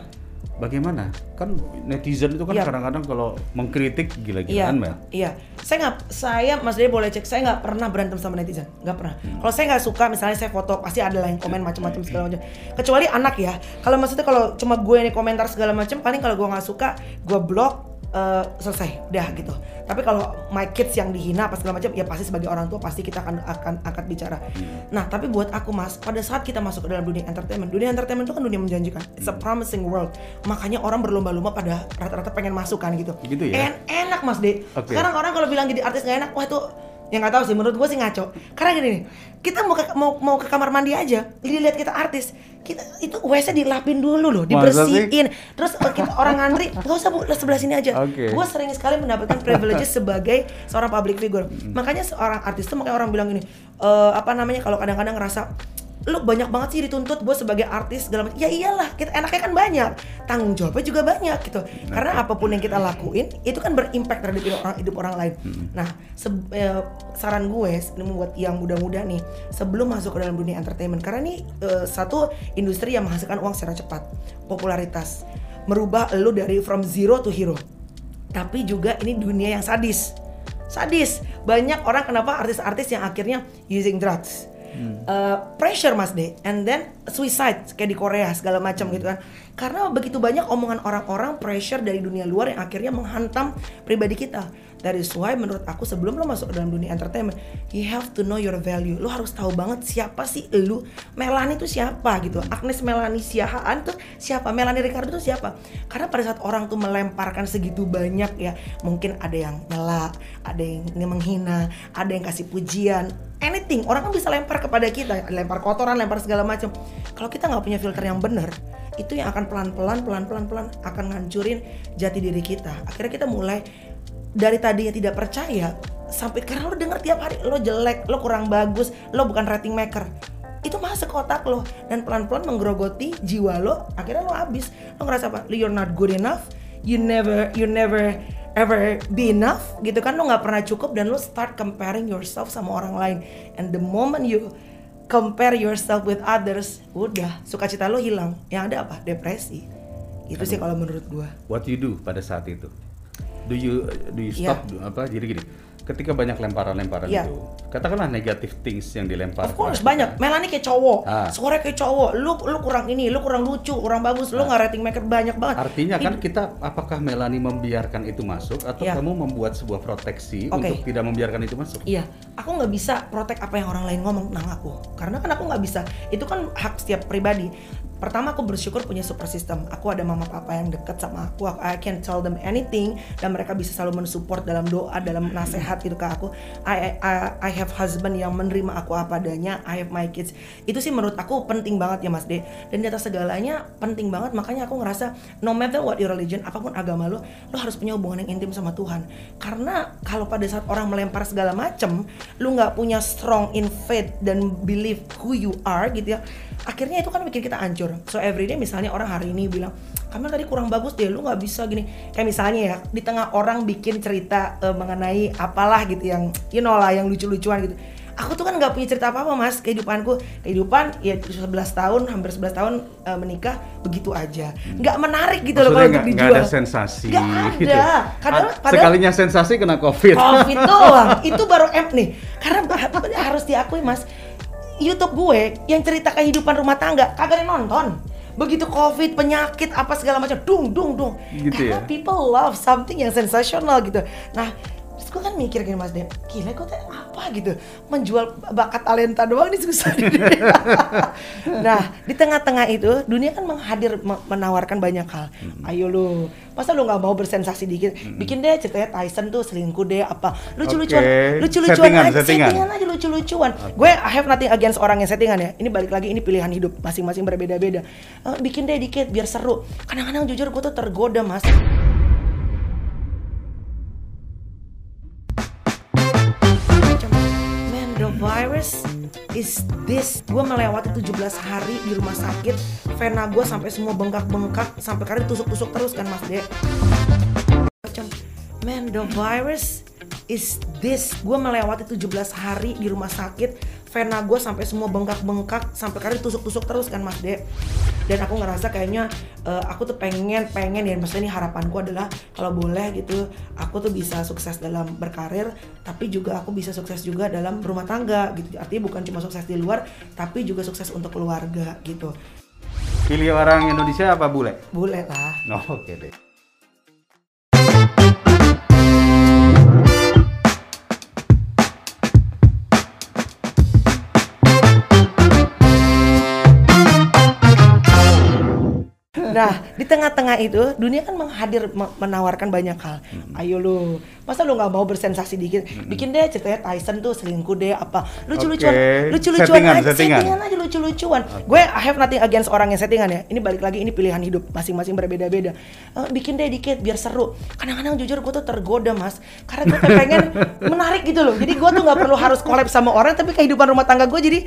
Bagaimana? Kan netizen itu kan Iya. kadang-kadang kalau mengkritik Iya, gila-gilaan, Mel. iya. Saya nggak, saya Mas Dede boleh cek. Saya nggak pernah berantem sama netizen, nggak pernah. Hmm. Kalau saya nggak suka, misalnya saya foto, pasti ada lah yang komen macam-macam segala macam. Kecuali anak ya. Kalau maksudnya kalau cuma gue nih komentar segala macam, paling kalau gue nggak suka, gue blok. Eh, selesai, dah gitu. Tapi kalau my kids yang dihina apa segala macam, ya pasti sebagai orang tua pasti kita akan akan akan bicara. Hmm. Nah, tapi buat aku mas, pada saat kita masuk ke dalam dunia entertainment, dunia entertainment itu kan dunia menjanjikan. It's a Hmm. promising world. Makanya orang berlomba-lomba pada rata-rata pengen masuk kan gitu. Gitu ya? En- enak mas De. Oke. Sekarang orang kalau bilang jadi artis gak enak, wah itu yang nggak tahu sih. Menurut gue sih ngaco. Karena gini nih, kita mau ke, mau mau ke kamar mandi aja, lihat kita artis, kita itu WC dilapin dulu loh, dibersihin. Terus eh, kita orang ngantri, nggak usah bu, sebelah sini aja. Oke. Gue sering sekali mendapatkan privileges sebagai seorang public figure. Makanya seorang artis tuh makanya orang bilang gini, eh, apa namanya kalau kadang-kadang ngerasa lu banyak banget sih dituntut gue sebagai artis segala macam. Ya iyalah kita enaknya kan banyak. Tanggung jawabnya juga banyak gitu. Karena apa pun yang kita lakuin itu kan berimpact terhadap hidup orang hidup orang lain. Nah se- eh, saran gue ini buat yang muda-muda nih sebelum masuk ke dalam dunia entertainment karena ini eh, satu industri yang menghasilkan uang secara cepat popularitas merubah lu dari from zero to hero. Tapi juga ini dunia yang sadis. Sadis. Banyak orang kenapa artis-artis yang akhirnya using drugs Uh, pressure mas de and then suicide kayak di Korea segala macam gitu kan. Karena begitu banyak omongan orang-orang pressure dari dunia luar yang akhirnya menghantam pribadi kita dari why menurut aku sebelum lo masuk dalam dunia entertainment you have to know your value. Lo harus tahu banget siapa sih lu Melanie itu siapa gitu. Agnes Melanie Siahaan tuh siapa? Melanie Ricardo tuh siapa? Karena pada saat orang tuh melemparkan segitu banyak ya mungkin ada yang nyela ada yang menghina ada yang kasih pujian anything. Orang kan bisa lempar kepada kita lempar kotoran lempar segala macam. Kalau kita nggak punya filter yang benar itu yang akan pelan-pelan pelan-pelan pelan akan ngancurin jati diri kita. Akhirnya kita mulai dari tadinya tidak percaya sampai karena lo denger tiap hari lo jelek lo kurang bagus lo bukan rating maker. Itu masuk ke otak lo dan pelan-pelan menggerogoti jiwa lo akhirnya lo habis. Lo ngerasa apa? You're not good enough. You never you never ever be enough gitu kan? Lo nggak pernah cukup dan lo start comparing yourself sama orang lain. And the moment you compare yourself with others udah sukacita lo hilang. Yang ada apa? Depresi. Itu sih kalau menurut gua. What you do pada saat itu? Do you do you stop apa? Jadi gini, ketika banyak lemparan-lemparan Iya. itu, katakanlah negative things yang dilempar. Of course kepada banyak. Melanie kayak cowok, Ah. suaranya kayak cowok. Lu lu kurang ini, lu kurang lucu, kurang bagus, lu nggak rating maker banyak banget. Artinya kan Ini- kita apakah Melanie membiarkan itu masuk atau Iya. kamu membuat sebuah proteksi Oke. untuk tidak membiarkan itu masuk? Iya, aku nggak bisa protek apa yang orang lain ngomong tentang aku, karena kan aku nggak bisa. Itu kan hak setiap pribadi. Pertama aku bersyukur punya support system. Aku ada mama papa yang dekat sama aku. I can tell them anything dan mereka bisa selalu mensupport dalam doa, dalam nasihat gitu ke aku. I, I I have husband yang menerima aku apa adanya. I have my kids. Itu sih menurut aku penting banget ya Mas De. Dan di atas segalanya penting banget. Makanya aku ngerasa no matter what your religion, apa pun agama lo, lo harus punya hubungan yang intim sama Tuhan. Karena kalau pada saat orang melempar segala macem, lu nggak punya strong in faith dan believe who you are gitu ya. Akhirnya itu kan bikin kita hancur. So everyday misalnya orang hari ini bilang, kamu tadi kurang bagus deh, lu nggak bisa gini. Kayak misalnya ya, di tengah orang bikin cerita eh, mengenai apalah gitu yang, you know lah, yang lucu-lucuan gitu. Aku tuh kan nggak punya cerita apa-apa mas kehidupanku kehidupan ya 11 tahun hampir 11 tahun eh, menikah begitu aja nggak menarik gitu loh Maksudnya kalau untuk dijual nggak ada sensasi Nggak ada. gitu. Kadang- Ah, padahal- sekalinya sensasi kena covid. Covid doang. itu baru app nih. Karena harus diakui Mas, YouTube gue yang cerita kehidupan rumah tangga kagak ada yang nonton. Begitu Covid, penyakit apa segala macam, dung dung dung. Gitu Karena ya? people love something yang sensasional gitu. Nah, terus gue kan mikir gini Mas Dem, gila gue teh apa gitu menjual bakat talenta doang ini susah. nah, di tengah-tengah itu dunia kan menghadir me- menawarkan banyak hal. Ayo lu, masa lu nggak mau bersensasi dikit? Bikin deh ceritanya Tyson tuh selingkuh deh apa? Lucu-lucuan, lucu-lucuan Settingan, aja, settingan. settingan aja lucu-lucuan. Gue I have nothing against orang yang settingan ya. Ini balik lagi ini pilihan hidup masing-masing berbeda-beda. Eh, bikin deh dikit biar seru. Kadang-kadang jujur gue tuh tergoda mas. Virus is this. Gue melewati 17 hari di rumah sakit. Vena gue sampai semua bengkak-bengkak sampai kali tusuk-tusuk terus kan mas dek. Man the virus is this. Gue melewati 17 hari di rumah sakit vena gue sampai semua bengkak-bengkak sampai kali tusuk-tusuk terus kan mas dek dan aku ngerasa kayaknya uh, aku tuh pengen pengen ya maksudnya ini harapanku adalah kalau boleh gitu aku tuh bisa sukses dalam berkarir tapi juga aku bisa sukses juga dalam rumah tangga gitu artinya bukan cuma sukses di luar tapi juga sukses untuk keluarga gitu Pilih orang Indonesia apa bule? boleh lah Oh, oke deh. Nah, di tengah-tengah itu dunia kan menghadir me- menawarkan banyak hal. Hmm. Ayo lu, masa lu nggak mau bersensasi dikit? Bikin deh ceritanya Tyson tuh selingkuh deh apa? Lucu-lucuan, Oke. lucu-lucuan Settingan, aja, settingan. aja lucu-lucuan. Gue I have nothing against orang yang settingan ya. Ini balik lagi ini pilihan hidup masing-masing berbeda-beda. Eh, bikin deh dikit biar seru. Kadang-kadang jujur gue tuh tergoda mas, karena gue pengen menarik gitu loh. Jadi gue tuh nggak perlu harus collab sama orang, tapi kehidupan rumah tangga gue jadi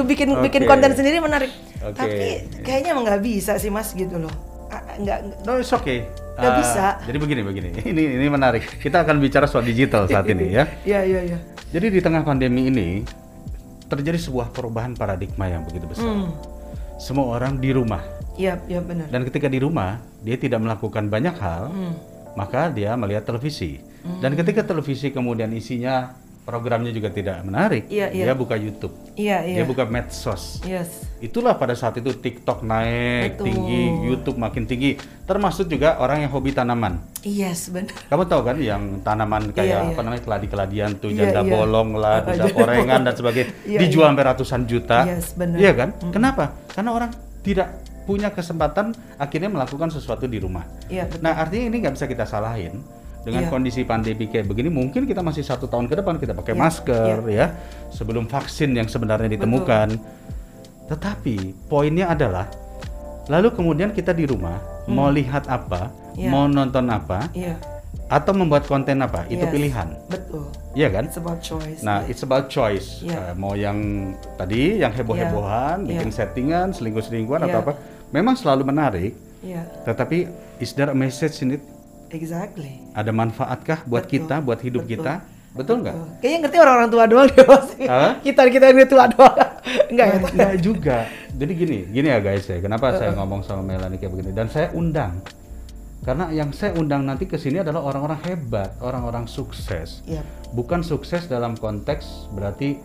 bikin bikin Oke. konten sendiri menarik. Oke. Tapi kayaknya emang nggak bisa sih mas gitu loh. Nggak, No, it's okay. Nggak Ah, bisa. Jadi begini, begini. Ini ini menarik. Kita akan bicara soal digital saat ini ya. Iya iya iya. Jadi di tengah pandemi ini terjadi sebuah perubahan paradigma yang begitu besar. Hmm. Semua orang di rumah Iya iya benar. dan ketika di rumah dia tidak melakukan banyak hal, Hmm. maka dia melihat televisi. Dan ketika televisi kemudian isinya programnya juga tidak menarik, Iya, iya. dia buka YouTube, Iya iya. dia buka medsos. Yes. Itulah pada saat itu TikTok naik Betul. tinggi, YouTube makin tinggi, termasuk juga orang yang hobi tanaman. Yes benar. Kamu tahu kan yang tanaman kayak Iya, iya. apa namanya keladi-keladian tuh Iya, janda iya. bolong lah, Ah, janda dan sebagainya Iya, dijual iya. sampai ratusan juta. Yes, benar. Iya kan? Kenapa? Karena orang tidak punya kesempatan akhirnya melakukan sesuatu di rumah. Iya betul. Nah artinya ini nggak bisa kita salahin dengan Iya. kondisi pandemi kayak begini mungkin kita masih satu tahun ke depan kita pakai Iya, masker ya sebelum vaksin yang sebenarnya ditemukan. Tetapi poinnya adalah lalu kemudian kita di rumah mau lihat apa, Hmm. Iya. mau nonton apa, Iya atau membuat konten apa itu Yes. pilihan, betul. iya kan? It's about choice. Nah, it's about choice. Iya. Eh, mau yang tadi, yang heboh-hebohan, Iya. bikin settingan, selingkuh-selingkuhan atau Iya. apa, memang selalu menarik. Iya Tetapi is there a message in it? Exactly. Ada manfaatkah buat Betul. kita, buat hidup Betul. kita? Betul nggak? Kayaknya ngerti orang-orang tua doang deh. Hah? kita kita yang tua doang. Enggak ya? Nah, Nggak juga. Jadi gini, gini ya guys ya. Kenapa saya ngomong sama Melanie kayak begini? Dan saya undang. Karena yang saya undang nanti ke sini adalah orang-orang hebat, orang-orang sukses. Iya. Bukan sukses dalam konteks berarti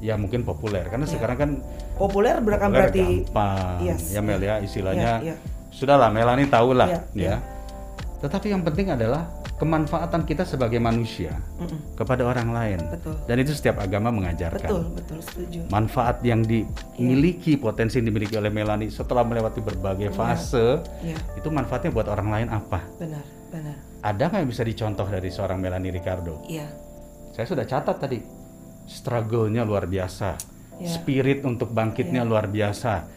ya mungkin populer. Karena sekarang kan Populer populer berarti gampang. Yes, ya Mel ya istilahnya. Iya, iya. Sudahlah Melanie tahu lah Iya, ya. iya. Tetapi yang penting adalah kemanfaatan kita sebagai manusia Mm-mm. kepada orang lain. Betul. Dan itu setiap agama mengajarkan. Betul betul setuju. Manfaat yang dimiliki, potensi yang dimiliki oleh Melanie setelah melewati berbagai fase, Iya itu manfaatnya buat orang lain apa? benar benar. Ada nggak yang bisa dicontoh dari seorang Melanie Ricardo? Iya Saya sudah catat tadi, struggle-nya luar biasa, Iya. spirit untuk bangkitnya luar biasa,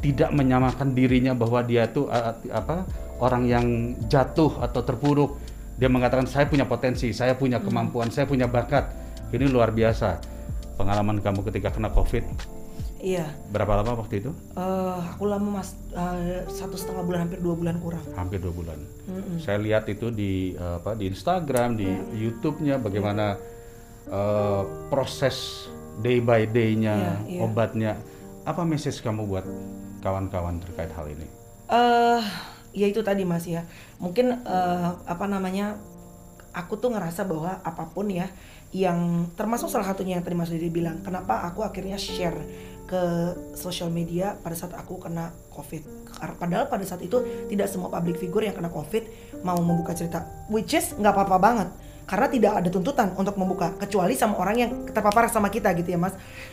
tidak menyamakan dirinya bahwa dia tuh uh, apa orang yang jatuh atau terpuruk. Dia mengatakan saya punya potensi, saya punya Hmm. kemampuan, saya punya bakat. Ini luar biasa. Pengalaman kamu ketika kena COVID iya. berapa lama waktu itu? Eh, aku lama mas eh, satu setengah bulan hampir dua bulan kurang. Hampir dua bulan. Saya lihat itu di uh, apa di Instagram, di YouTube-nya bagaimana uh, proses day by day-nya Iya, iya. obatnya. Apa message kamu buat kawan-kawan terkait hal ini? eh ya itu tadi mas ya. Mungkin eh, apa namanya aku tuh ngerasa bahwa apa pun ya yang termasuk salah satunya yang tadi mas Didi bilang kenapa aku akhirnya share ke sosial media pada saat aku kena covid. Padahal pada saat itu tidak semua public figure yang kena covid mau membuka cerita which is nggak apa-apa banget. Karena tidak ada tuntutan untuk membuka kecuali sama orang yang terpapar sama kita gitu ya mas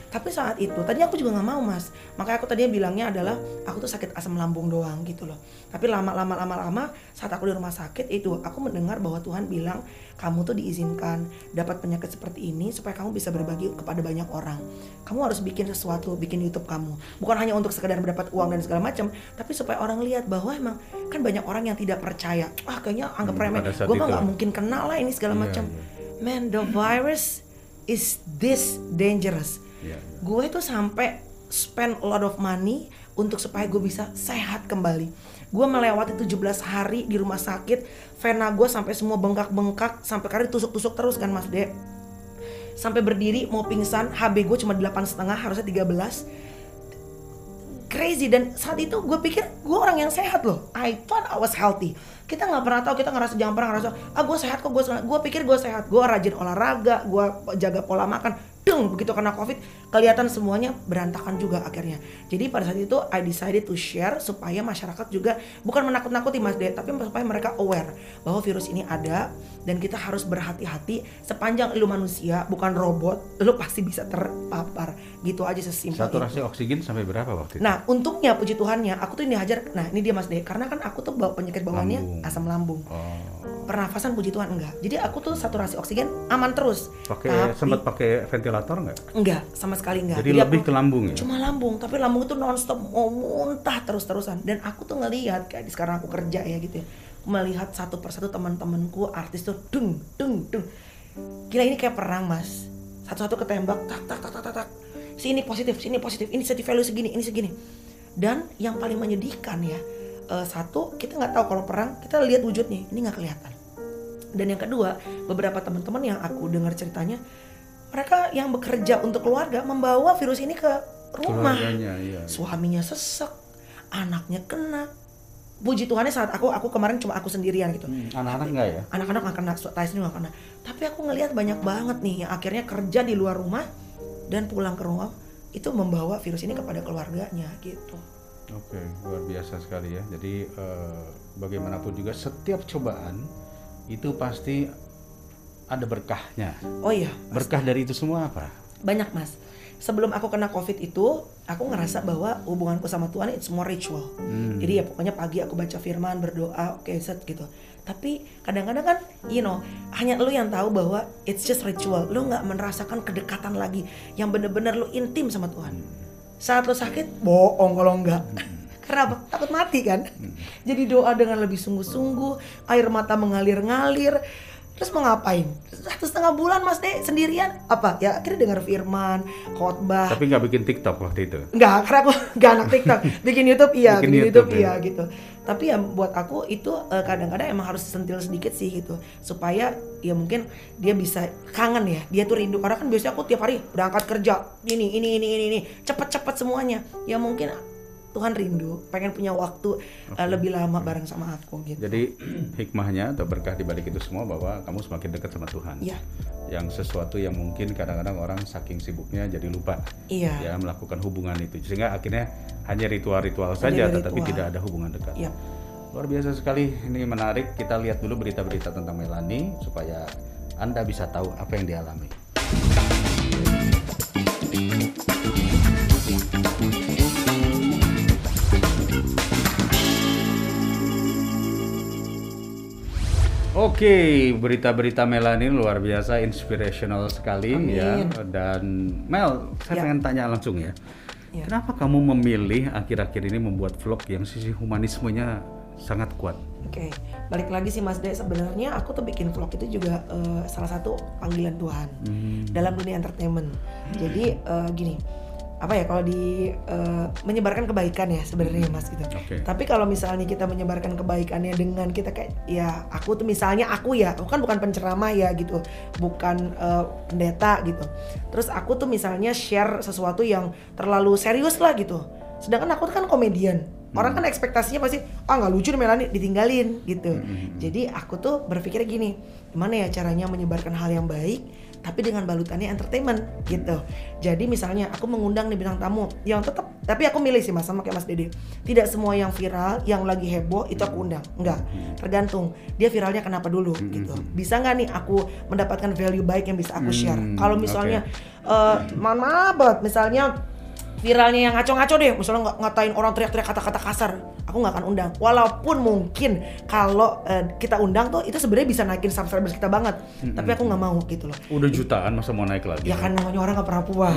tapi saat itu tadi aku juga nggak mau mas. Makanya aku tadinya bilangnya adalah aku tuh sakit asam lambung doang gitu loh. Tapi lama-lama lama-lama saat aku di rumah sakit itu aku mendengar bahwa Tuhan bilang kamu tuh diizinkan dapat penyakit seperti ini supaya kamu bisa berbagi kepada banyak orang. Kamu harus bikin sesuatu bikin YouTube kamu. Bukan hanya untuk sekedar mendapat uang dan segala macam tapi supaya orang lihat bahwa emang kan banyak orang yang tidak percaya. Ah kayaknya anggap Hmm, remeh. gue mah nggak mungkin kena lah ini segala Iya, macam. iya. man the virus is this dangerous Iya. gue itu sampai spend a lot of money untuk supaya gue bisa sehat kembali. Gue melewati 17 hari di rumah sakit vena gue sampai semua bengkak-bengkak sampai kali tusuk-tusuk terus kan mas De sampai berdiri mau pingsan HB gue cuma 8 setengah harusnya 13 crazy dan saat itu gue pikir gue orang yang sehat loh. I thought I was healthy. Kita nggak pernah tahu kita ngerasa jangan pernah ngerasa ah gue sehat kok gue gue pikir gue sehat. Gue rajin olahraga gue jaga pola makan deng begitu kena covid kelihatan semuanya berantakan juga akhirnya. Jadi pada saat itu I decided to share supaya masyarakat juga bukan menakut-nakuti mas De tapi supaya mereka aware bahwa virus ini ada dan kita harus berhati-hati sepanjang lu manusia bukan robot lu pasti bisa terpapar gitu aja sesimpel itu. Saturasi oksigen sampai berapa waktu itu? Nah, untungnya puji Tuhannya aku tuh dihajar. Nah, ini dia Mas De, karena kan aku tuh bawa penyakit bawaannya Lambung. asam lambung. Oh. Pernafasan puji Tuhan enggak. Jadi aku tuh saturasi oksigen aman terus. Pakai sempat pakai ventilator nggak? Enggak, sama sekali enggak. Jadi lebih aku- ke lambung ya? Cuma lambung, tapi lambung itu nonstop mau muntah terus-terusan. Dan aku tuh ngelihat kayak di sekarang aku kerja ya gitu ya. Melihat satu persatu teman-temanku artis tuh dung dung dung. Gila ini kayak perang mas. Satu-satu ketembak tak tak tak tak tak. tak. Sini positif, sini positif. Ini safety value segini, ini segini. Dan yang paling menyedihkan ya, eh, satu kita nggak tahu kalau perang kita lihat wujudnya ini nggak kelihatan. Dan yang kedua, beberapa teman-teman yang aku dengar ceritanya, mereka yang bekerja untuk keluarga membawa virus ini ke rumah. Keluarganya, iya. Suaminya sesek, anaknya kena. Puji Tuhannya saat aku aku kemarin cuma aku sendirian gitu. Hmm, Anak-anak nggak ya? Anak-anak nggak kena, Tyson nggak kena. Tapi aku ngelihat banyak banget nih yang akhirnya kerja di luar rumah dan pulang ke rumah itu membawa virus ini kepada keluarganya gitu. Oke, luar biasa sekali ya. Jadi eh, bagaimanapun juga setiap cobaan itu pasti ada berkahnya. Oh iya, Berkah dari itu semua apa? banyak mas. Sebelum aku kena covid itu, aku ngerasa bahwa hubunganku sama Tuhan it's more ritual. Hmm. Jadi ya pokoknya pagi aku baca firman, berdoa, oke set gitu. Tapi kadang-kadang kan, you know, hanya lu yang tahu bahwa it's just ritual. Lu nggak merasakan kedekatan lagi yang bener-bener lu intim sama Tuhan. Saat lu sakit, bohong kalau enggak. Karena apa? Takut mati kan. Jadi doa dengan lebih sungguh-sungguh, air mata mengalir-ngalir. Terus mau ngapain? Satu setengah bulan mas deh sendirian apa? Ya akhirnya dengar firman, khotbah, Tapi nggak bikin TikTok waktu itu. Enggak, karena aku enggak anak TikTok. Bikin YouTube iya, Bikin bikin, YouTube, YouTube, ya. iya gitu. Tapi ya buat aku itu eh, kadang-kadang emang harus sentil sedikit sih gitu. Supaya ya mungkin dia bisa kangen ya. Dia tuh rindu karena kan biasanya aku tiap hari berangkat kerja. Ini ini ini ini ini cepet-cepet semuanya. Ya mungkin Tuhan rindu, pengen punya waktu eh, lebih lama bareng sama aku gitu. Jadi hikmahnya atau berkah di balik itu semua bahwa kamu semakin dekat sama Tuhan. Iya. Yang sesuatu yang mungkin kadang-kadang orang saking sibuknya jadi lupa Iya. ya melakukan hubungan itu. Sehingga akhirnya hanya ritual-ritual saja Hanya tetapi ritual. tidak ada hubungan dekat. Iya. Luar biasa sekali, ini menarik. Kita lihat dulu berita-berita tentang Melani supaya Anda bisa tahu apa yang dialami. Oke, berita-berita Melani luar biasa, inspirational sekali ya. Amin. Dan Mel, saya Ya. pengen tanya langsung ya. Ya. Kenapa kamu memilih akhir-akhir ini membuat vlog yang sisi humanismenya sangat kuat? Oke, balik lagi sih Mas De. Sebenarnya aku tuh bikin vlog itu juga eh, salah satu panggilan Tuhan Hmm. dalam dunia entertainment. Jadi eh, gini, apa ya kalau di eh, menyebarkan kebaikan ya sebenarnya Mas gitu. Oke. Tapi kalau misalnya kita menyebarkan kebaikannya dengan kita kayak ya aku tuh misalnya aku ya, aku kan bukan penceramah ya gitu, bukan eh, pendeta gitu. Terus aku tuh misalnya share sesuatu yang terlalu serius lah gitu. Sedangkan aku tuh kan komedian. Orang kan ekspektasinya pasti ah nggak lucu nih Melani ditinggalin gitu. Jadi aku tuh berpikir gini, gimana ya caranya menyebarkan hal yang baik tapi dengan balutannya entertainment gitu. Jadi misalnya aku mengundang nih bintang tamu yang tetap tapi aku milih sih Mas sama kayak Mas Dede. Tidak semua yang viral, yang lagi heboh itu aku undang. Enggak. Tergantung dia viralnya kenapa dulu gitu. Bisa nggak nih aku mendapatkan value baik yang bisa aku share. Hmm, Kalau misalnya eh mohon maaf banget misalnya viralnya yang ngaco-ngaco deh. Misalnya nggak ngatain orang teriak-teriak kata-kata kasar. Aku nggak akan undang. Walaupun mungkin kalau eh, kita undang tuh itu sebenarnya bisa naikin subscribers kita banget. Tapi aku nggak mau gitu loh. Udah jutaan masa mau naik lagi? ya kan namanya orang nggak pernah puas.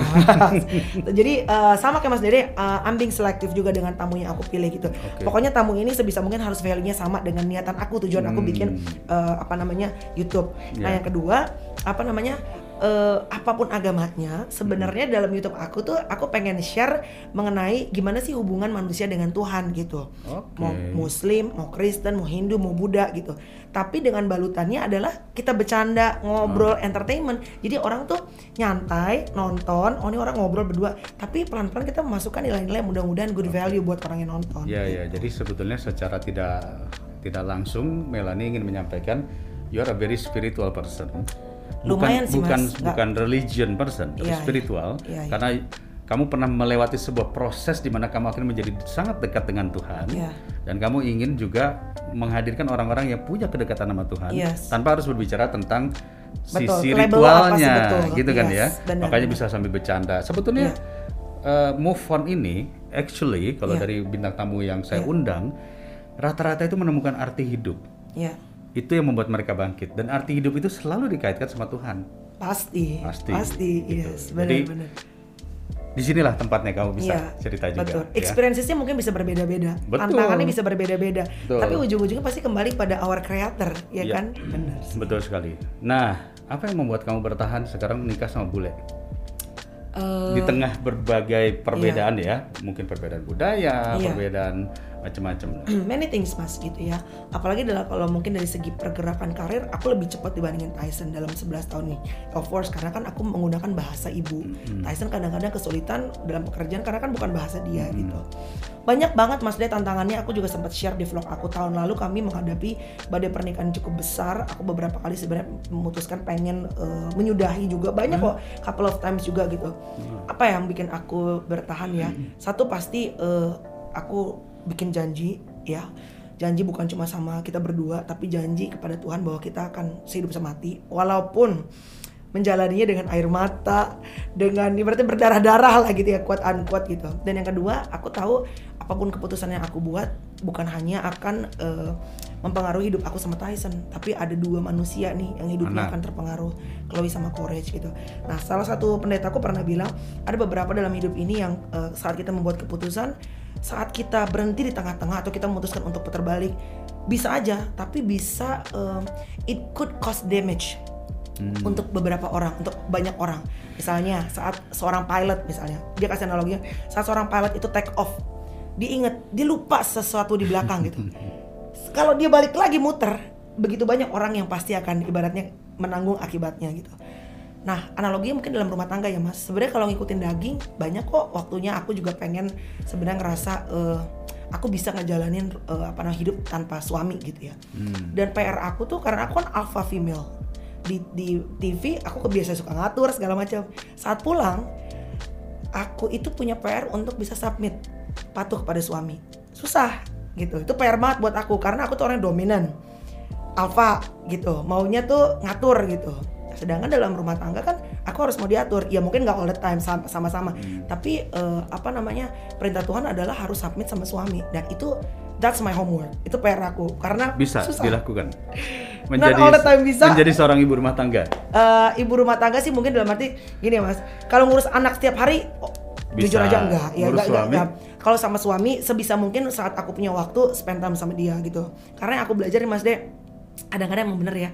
Jadi eh, sama kayak Mas Dede eh, I'm being selektif juga dengan tamu yang aku pilih gitu. Oke. pokoknya tamu ini sebisa mungkin harus value-nya sama dengan niatan aku. Tujuan aku Hmm. bikin eh, apa namanya YouTube. Nah Ya. yang kedua apa namanya eh, apa pun agamanya, sebenarnya dalam YouTube aku tuh aku pengen share mengenai gimana sih hubungan manusia dengan Tuhan gitu. Oke. Mau Muslim, mau Kristen, mau Hindu, mau Buddha gitu. Tapi dengan balutannya adalah kita bercanda, ngobrol, entertainment. Jadi orang tuh nyantai, nonton, oh ini orang ngobrol berdua. Tapi pelan-pelan kita memasukkan nilai-nilai mudah-mudahan good value buat orang yang nonton. Ya ya, jadi sebetulnya secara tidak tidak langsung Melanie ingin menyampaikan you are a very spiritual person. Lumayan sih, bukan Mas. Nggak- bukan religion person, tapi Iya, iya. spiritual. Iya, iya. Karena kamu pernah melewati sebuah proses di mana kamu akhirnya menjadi sangat dekat dengan Tuhan. Iya. Dan kamu ingin juga menghadirkan orang-orang yang punya kedekatan sama Tuhan Yes. tanpa harus berbicara tentang Betul, sisi label ritualnya betul. gitu kan Yes, ya. benar, Makanya benar. bisa sambil bercanda. Sebetulnya Iya. eh, move on ini actually kalau Iya. dari bintang tamu yang saya Iya. undang rata-rata itu menemukan arti hidup. Ya, Itu yang membuat mereka bangkit dan arti hidup itu selalu dikaitkan sama Tuhan. pasti. Pasti, Pasti, gitu. yes, Jadi, benar-benar. Di sinilah tempatnya kamu bisa Iya, cerita juga. Betul. ya. Experiences-nya mungkin bisa berbeda-beda. Tantangannya bisa berbeda-beda. Tapi ujung-ujungnya pasti kembali pada our creator, ya Iya. kan? Benar. Betul sekali. Nah, apa yang membuat kamu bertahan sekarang menikah sama bule? Eh, Di tengah berbagai perbedaan ya, mungkin perbedaan budaya, Iya. perbedaan macam-macam. many things mas gitu ya. Apalagi dalam kalau mungkin dari segi pergerakan karir aku lebih cepat dibandingin Tyson dalam 11 tahun ini of course karena kan aku menggunakan bahasa ibu. Tyson kadang-kadang kesulitan dalam pekerjaan karena kan bukan bahasa dia gitu. Banyak banget mas dia tantangannya. Aku juga sempat share di vlog aku. Tahun lalu kami menghadapi badai pernikahan cukup besar. Aku beberapa kali sebenarnya memutuskan pengen eh, menyudahi juga. Banyak kok couple of times juga gitu. Apa yang bikin aku bertahan ya? Satu pasti eh, aku bikin janji ya. Janji bukan cuma sama kita berdua tapi janji kepada Tuhan bahwa kita akan sehidup semati walaupun menjalaninya dengan air mata dengan ibaratnya berdarah-darah lah gitu ya kuat unquote gitu. Dan yang kedua aku tahu apa pun keputusan yang aku buat bukan hanya akan eh, mempengaruhi hidup aku sama Tyson tapi ada dua manusia nih yang hidupnya Anak. akan terpengaruh Chloe sama Courage gitu. Nah salah satu pendetaku pernah bilang ada beberapa dalam hidup ini yang eh, saat kita membuat keputusan saat kita berhenti di tengah-tengah atau kita memutuskan untuk putar balik bisa aja tapi bisa um, it could cause damage untuk beberapa orang untuk banyak orang. Misalnya saat seorang pilot misalnya dia kasih analoginya saat seorang pilot itu take off dia inget dia lupa sesuatu di belakang gitu. Kalau dia balik lagi muter begitu banyak orang yang pasti akan ibaratnya menanggung akibatnya gitu Nah, analoginya mungkin dalam rumah tangga ya, Mas. Sebenarnya kalau ngikutin daging, banyak kok waktunya aku juga pengen sebenarnya ngerasa eh, aku bisa ngejalanin eh, apa namanya hidup tanpa suami gitu ya. Dan PR aku tuh karena aku kan alpha female. Di di TV aku kebiasaan suka ngatur segala macam. Saat pulang, aku itu punya PR untuk bisa submit patuh kepada suami. Susah gitu. Itu PR banget buat aku karena aku tuh orang dominan. Alpha gitu. Maunya tuh ngatur gitu. Sedangkan dalam rumah tangga kan aku harus mau diatur. Ya mungkin nggak all the time sam- sama-sama. Tapi eh, apa namanya? Perintah Tuhan adalah harus submit sama suami dan itu that's my homework. Itu PR aku karena Bisa susah. dilakukan. Not all the time bisa. menjadi seorang ibu rumah tangga. Eh, ibu rumah tangga sih mungkin dalam arti gini mas kalau ngurus anak setiap hari oh, Bisa. jujur aja enggak ya enggak, enggak, enggak. kalau sama suami sebisa mungkin saat aku punya waktu spend time sama dia gitu karena yang aku belajar nih mas de kadang-kadang emang bener ya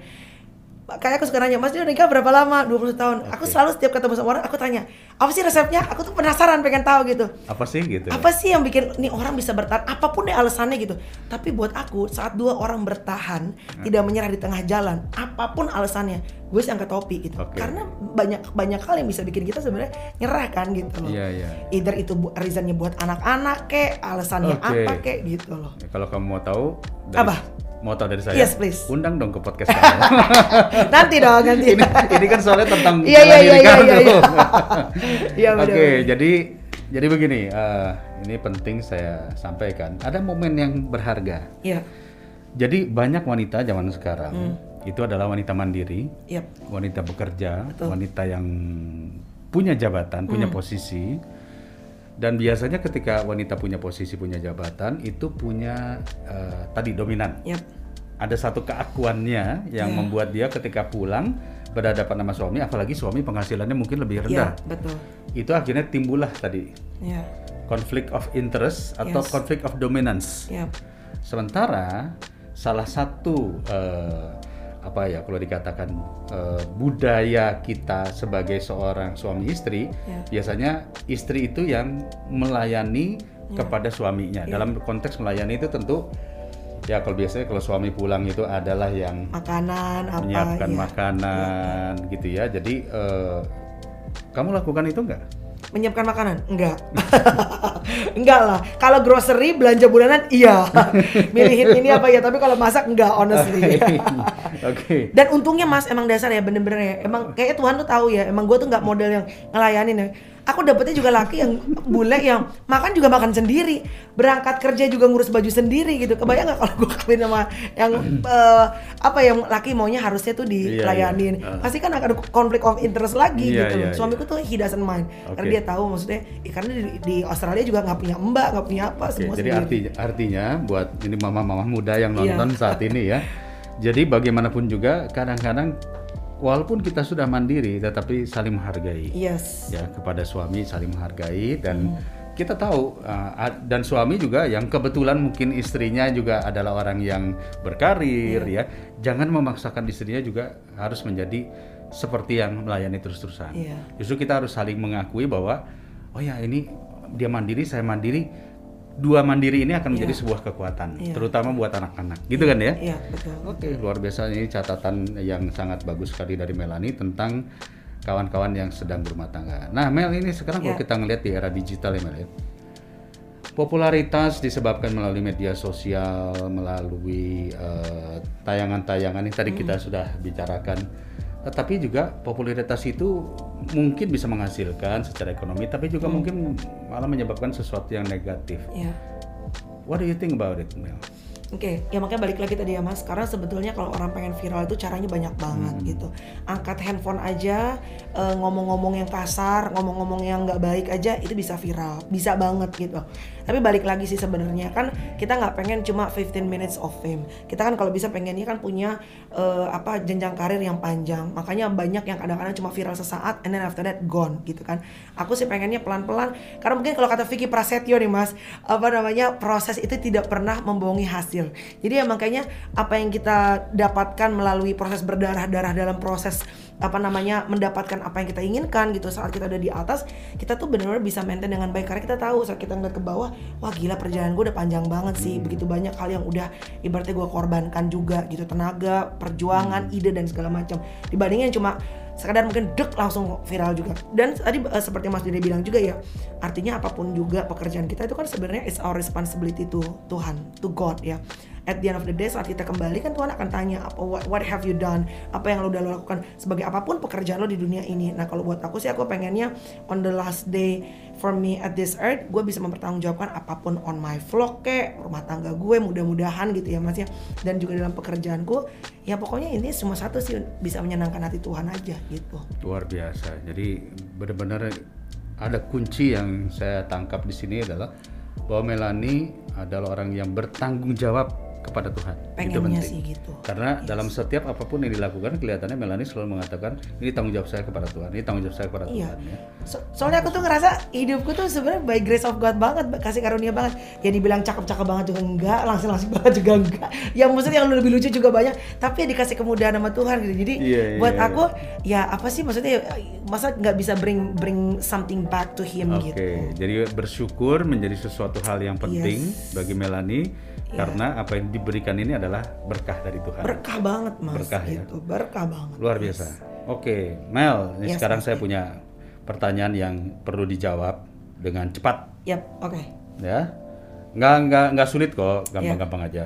kayak aku suka nanya mas dia udah nikah berapa lama 20 tahun aku Oke. selalu setiap ketemu sama orang aku tanya apa sih resepnya aku tuh penasaran pengen tahu gitu Apa sih gitu? apa sih yang bikin nih orang bisa bertahan apa pun deh alasannya gitu tapi buat aku saat dua orang bertahan Hmm. tidak menyerah di tengah jalan apa pun alasannya gue sih angkat topi gitu Oke. karena banyak banyak hal yang bisa bikin kita sebenarnya nyerah kan gitu loh Iya, iya. either itu bu- reasonnya buat anak-anak kek alasannya Oke. apa kek gitu loh Ya, kalau kamu mau tahu dari, Apa? Mau tahu dari saya? Yes, please. Undang dong ke podcast kamu. nanti dong nanti ini ini kan soalnya tentang Iya, iya, iya, iya, iya, iya. Iya, Oke, jadi jadi begini, eh, ini penting saya sampaikan. Ada momen yang berharga. Iya Jadi banyak wanita zaman sekarang Hmm. itu adalah wanita mandiri, Yap. wanita bekerja, Betul. Hmm. wanita yang punya jabatan, punya posisi. Dan biasanya ketika wanita punya posisi, punya jabatan, itu punya eh, tadi dominan. Yap. Ada satu keakuannya yang Ya. membuat dia ketika pulang berhadapan sama suami, apalagi suami penghasilannya mungkin lebih rendah. Iya, betul. Itu akhirnya timbullah tadi Iya. konflik of interest atau Yes. konflik of dominance. Yap. Sementara salah satu eh, apa ya kalau dikatakan eh, budaya kita sebagai seorang suami istri Ya. biasanya istri itu yang melayani Ya. kepada suaminya dalam konteks melayani itu tentu ya kalau biasanya kalau suami pulang itu adalah yang makanan apa menyiapkan ya. makanan gitu ya jadi eh, kamu lakukan itu enggak menyiapkan makanan? Enggak. Enggak lah. Kalau grocery belanja bulanan iya. Milihin ini apa ya? Tapi kalau masak enggak honestly oke. dan untungnya mas emang dasar ya bener-bener ya. Emang kayak Tuhan tuh tahu ya emang gue tuh nggak model yang ngelayanin ya aku dapetnya juga laki yang bule yang makan juga makan sendiri berangkat kerja juga ngurus baju sendiri gitu kebayang nggak kalau gue kawin sama yang eh, apa yang laki maunya harusnya tuh dilayanin iya. Ah. pasti kan akan ada konflik of interest lagi Iya, gitu iya, suamiku tuh he doesn't mind karena dia tahu maksudnya ya karena di, di Australia juga nggak punya mbak nggak punya apa Oke, semua jadi sendiri. artinya artinya buat ini mama-mama muda yang Iya. nonton saat ini ya. Jadi bagaimanapun juga kadang-kadang walaupun kita sudah mandiri tetapi saling menghargai. yes Ya, kepada suami saling menghargai dan Hmm. kita tahu uh, dan suami juga yang kebetulan mungkin istrinya juga adalah orang yang berkarir Iya. ya. Jangan memaksakan istrinya juga harus menjadi seperti yang melayani terus-terusan. Iya. Justru kita harus saling mengakui bahwa oh ya ini dia mandiri, saya mandiri. Dua mandiri ini akan menjadi sebuah kekuatan, Iya. terutama buat anak-anak. Gitu kan ya? iya betul Oke, luar biasa ini catatan yang sangat bagus sekali dari Melani tentang kawan-kawan yang sedang berumah tangga. Nah, Mel ini sekarang kalau Ya. kita ngelihat di era digital ya Mel ya. Popularitas disebabkan melalui media sosial, melalui eh, tayangan-tayangan yang tadi kita sudah bicarakan. Tetapi juga popularitas itu mungkin bisa menghasilkan secara ekonomi, tapi juga mungkin malah menyebabkan sesuatu yang negatif. Iya. What do you think about it, Mel? Oke, ya makanya balik lagi tadi ya mas. Karena sebetulnya kalau orang pengen viral itu caranya banyak banget gitu. Angkat handphone aja, eh, ngomong-ngomong yang kasar, ngomong-ngomong yang nggak baik aja itu bisa viral, bisa banget gitu. Tapi balik lagi sih sebenarnya kan kita nggak pengen cuma 15 minutes of fame. Kita kan kalau bisa pengennya kan punya eh, apa jenjang karir yang panjang. Makanya banyak yang kadang-kadang cuma viral sesaat, and then after that gone gitu kan. Aku sih pengennya pelan-pelan. Karena mungkin kalau kata Vicky Prasetyo nih mas, apa namanya proses itu tidak pernah membohongi hasil. Jadi ya makanya apa yang kita dapatkan melalui proses berdarah-darah dalam proses apa namanya mendapatkan apa yang kita inginkan gitu. Saat kita udah di atas kita tuh benar-benar bisa maintain dengan baik. Karena kita tahu saat kita ngeliat ke bawah wah gila perjalanan gue udah panjang banget sih. Begitu banyak hal yang udah ibaratnya gue korbankan juga gitu. Tenaga perjuangan ide dan segala macam. Dibandingin cuma sekadar mungkin dek langsung viral juga. Dan tadi eh, seperti Mas Dede bilang juga ya artinya apa pun juga pekerjaan kita itu kan sebenarnya is our responsibility to Tuhan to God ya at the end of the day saat kita kembali kan Tuhan akan tanya apa what, what have you done? Apa yang lo udah lo lakukan? Sebagai apa pun pekerjaan lo di dunia ini. Nah kalau buat aku sih aku pengennya on the last day for me at this earth gue bisa mempertanggungjawabkan apa pun on my vlog kek rumah tangga gue mudah-mudahan gitu ya mas ya. Dan juga dalam pekerjaanku ya pokoknya ini cuma satu sih bisa menyenangkan hati Tuhan aja gitu. Luar biasa. Jadi benar-benar ada kunci yang saya tangkap di sini adalah bahwa Melani adalah orang yang bertanggung jawab kepada Tuhan. itu pengennya penting. sih gitu Karena dalam setiap apa pun yang dilakukan kelihatannya Melani selalu mengatakan ini tanggung jawab saya kepada Tuhan, ini tanggung jawab saya kepada Iya. Tuhan. Ya. So- soalnya aku tuh ngerasa hidupku tuh sebenarnya by grace of God banget, kasih karunia banget. Ya dibilang cakep-cakep banget juga enggak, langsing-langsing banget juga enggak. Yang maksudnya yang lebih lucu juga banyak, tapi ya dikasih kemudahan sama Tuhan gitu. Jadi Iya, iya, buat iya. aku ya apa sih maksudnya masa nggak bisa bring bring something back to him Oke, gitu. jadi bersyukur menjadi sesuatu hal yang penting Yes. bagi Melani karena apa yang diberikan ini adalah berkah dari Tuhan. Berkah banget Mas Berkah ya. gitu. Berkah banget. Luar biasa. Oke, Mel, ini Yes, sekarang Mas. saya punya pertanyaan yang perlu dijawab dengan cepat, Yap, oke. ya. Nggak nggak nggak sulit kok, Iya. gampang-gampang aja.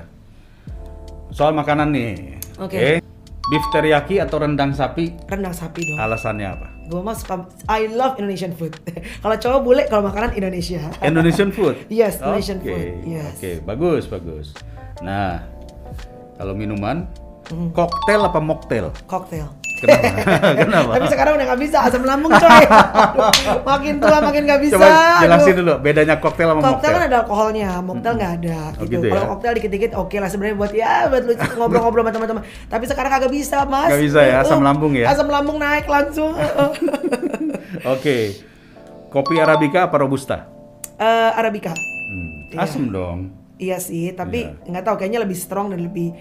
Soal makanan nih. Oke. Beef teriyaki atau rendang sapi, Rendang sapi dong. alasannya apa? Gue mah suka I love Indonesian food. kalau cowok bule, kalau makanan Indonesia. Indonesian food. Yes, Indonesian food. Yes. Oke, bagus, bagus. Nah, kalau minuman, koktail apa mocktail? Cocktail. Kenapa? Kenapa? Tapi sekarang udah nggak bisa asam lambung coy. Makin tua makin nggak bisa. Coba jelasin Aduh. dulu bedanya koktail sama Koktail mocktail. kan ada alkoholnya, mocktail nggak ada. Oh, gitu. gitu ya? Kalau koktail dikit-dikit oke lah sebenarnya buat ya buat lu ngobrol-ngobrol sama teman-teman. Tapi sekarang kagak bisa mas. Nggak bisa ya, asam Uh, lambung ya? Asam lambung naik langsung. Oke. Kopi arabica apa robusta? Eh, Arabica. Hmm, Iya. Asem dong. Iya sih, tapi nggak tahu kayaknya lebih strong dan lebih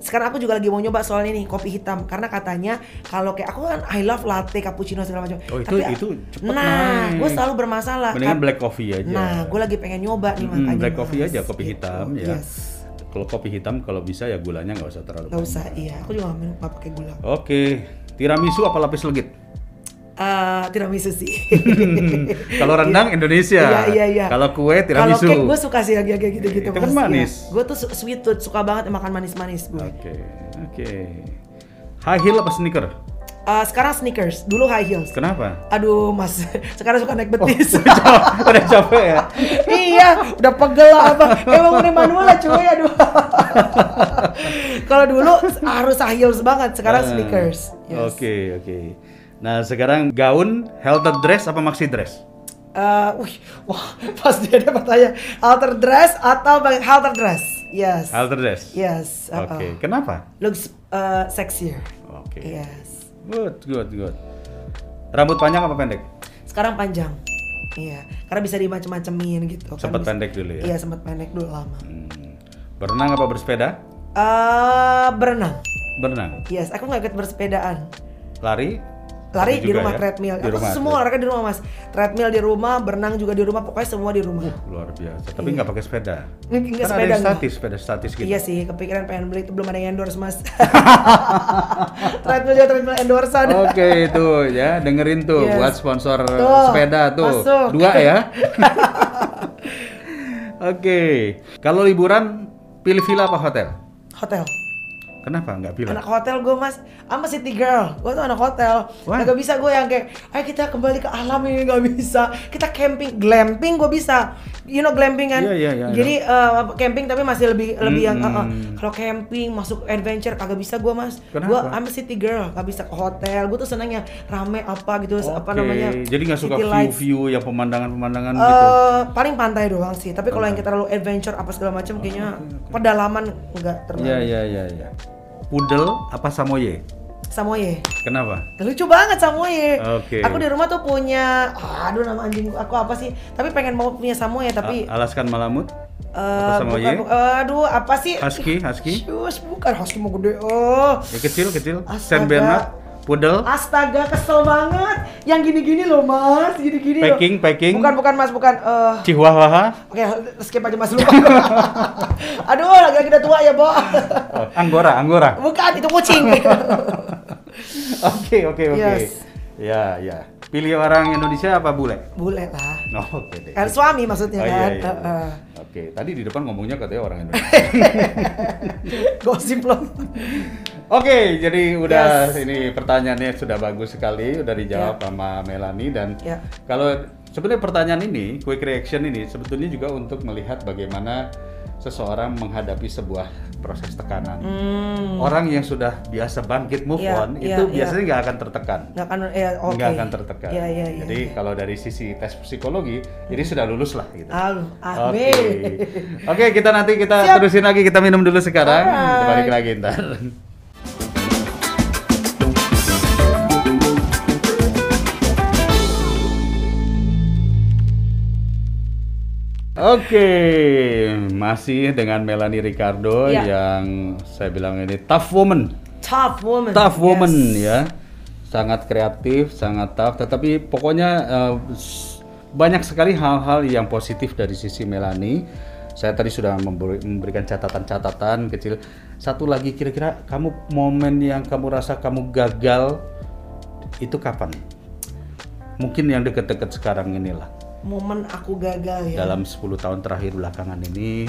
sekarang aku juga lagi mau nyoba soalnya nih kopi hitam karena katanya kalau kayak aku kan I love latte, cappuccino segala macam. Oh, itu- Tapi itu cepet Nah, gue selalu bermasalah. Mendingan Kap- black coffee aja. Nah, gue lagi pengen nyoba nih Mm, makanya. black coffee Mas. aja, kopi Gitu. hitam ya. Yes. Kalau kopi hitam kalau bisa ya gulanya nggak usah terlalu Gak banyak. usah, iya. Aku juga nggak nggak pakai gula. Oke, tiramisu apa lapis legit? Eh, tiramisu sih. Kalau rendang Indonesia. Iya, iya, iya. Kalau kue Kalau tiramisu. cake gue suka sih yang kayak gitu-gitu. Itu kan manis. Gue tuh sweet tooth, suka banget makan manis-manis gue. Oke, oke. High heel apa sneaker? Eh, sekarang sneakers, dulu high heels. Kenapa? Aduh mas, sekarang suka naik betis. Udah capek ya? iya, udah pegel lah apa. Emang udah manual lah cuy, aduh. Kalau dulu harus high heels banget, sekarang Ah, sneakers. Oke, Yes. oke. Nah, sekarang gaun, halter dress apa maxi dress? Eh, wih, wah, pas dia ada pertanyaan halter dress atau halter dress? Yes. Halter dress. Yes. uh-uh. Oke, kenapa? Looks uh, sexier. Oke. Yes. Good, good, good. Rambut panjang apa pendek? Sekarang panjang. Iya, karena bisa dimacem-macemin gitu. kan. Sempat Bisa- pendek dulu ya? Iya, sempat pendek dulu lama. Hmm. Berenang apa bersepeda? Eh, berenang. Berenang. Yes, aku nggak ikut bersepedaan. Lari? Lari Ada di rumah ya? treadmill. Di aku rumah, semua tread- olahraga di rumah mas. Treadmill di rumah, berenang juga di rumah. Pokoknya semua di rumah. Luar biasa. Tapi nggak pakai sepeda. Nggak- kan ada sepeda, nggak. statis, sepeda statis gitu. Iya sih, kepikiran pengen beli itu belum ada yang endorse mas. treadmill juga treadmill endorsean. Oke itu ya dengerin tuh Yes. buat sponsor Tuh, sepeda tuh masuk. dua ya. Oke kalau liburan pilih villa apa hotel? Hotel. Kenapa nggak villa? Anak hotel gue mas, I'm a city girl. Gue tuh anak hotel. Wah. Gak bisa gue yang kayak, ayo kita kembali ke alam ini gak bisa. Kita camping, glamping gue bisa. You know glamping kan? Iya, iya, iya, I Jadi eh, camping tapi masih lebih lebih yang eh, eh, kalau camping masuk adventure kagak bisa gue mas. Kenapa? Gue I'm a city girl, gak bisa ke hotel. Gue tuh seneng yang rame apa gitu, apa Oke, namanya? Jadi nggak suka view-view yang pemandangan-pemandangan Eh, gitu. paling pantai doang sih. Tapi kalau yang kita terlalu adventure apa segala macam, kayaknya pedalaman enggak terlalu. Iya iya iya iya. Pudel apa samoye? Samoye. Kenapa? Lucu banget Samoye. Oke. Aku di rumah tuh punya, aduh nama anjing aku apa sih? Tapi pengen mau punya Samoye tapi A- Alaskan Malamut? eh, Samoye? bukan, bukan, aduh apa sih? Husky, husky? Shus, bukan husky mau gede. Oh. Ya, kecil kecil. Astaga. Saint Bernard? Pudel? Astaga, kesel banget. Yang gini-gini loh, Mas. Gini-gini loh. Packing, packing? Bukan, bukan, Mas, bukan. Eh, Chihuahua? Oke, skip aja Mas lupa. aduh, lagi-lagi udah tua ya, Bo. Oh, Anggora, Anggora. bukan, itu kucing. Oke oke oke. Ya ya. Pilih orang Indonesia apa bule? Bule lah. Oh, oke deh. Kan suami maksudnya Oh, iya, kan. iya. Heeh. Oke, tadi di depan ngomongnya katanya orang Indonesia. Gosip loh. Oke, jadi udah Yes. ini pertanyaannya sudah bagus sekali, udah dijawab sama Melani dan Ya. kalau sebenarnya pertanyaan ini, quick reaction ini sebetulnya juga untuk melihat bagaimana seseorang menghadapi sebuah proses tekanan. Hmm. Orang yang sudah biasa bangkit move Iya, on iya, itu iya. biasanya nggak akan tertekan. nggak akan ya oke nggak akan tertekan. Iya, iya, iya, Jadi iya. kalau dari sisi tes psikologi ini sudah lulus lah gitu. Aduh, Oke. amin. Oke, kita nanti kita Siap. terusin lagi kita minum dulu sekarang. Kita Alright. balik lagi ntar. Oke, masih dengan Melanie Ricardo Iya. yang saya bilang ini tough woman Tough woman. tough woman Yes. ya sangat kreatif sangat tough tetapi pokoknya s- banyak sekali hal-hal yang positif dari sisi Melani saya tadi sudah memberi- memberikan catatan-catatan kecil satu lagi kira-kira kamu momen yang kamu rasa kamu gagal itu kapan mungkin yang deket-deket sekarang inilah Momen aku gagal ya. dalam 10 tahun terakhir belakangan ini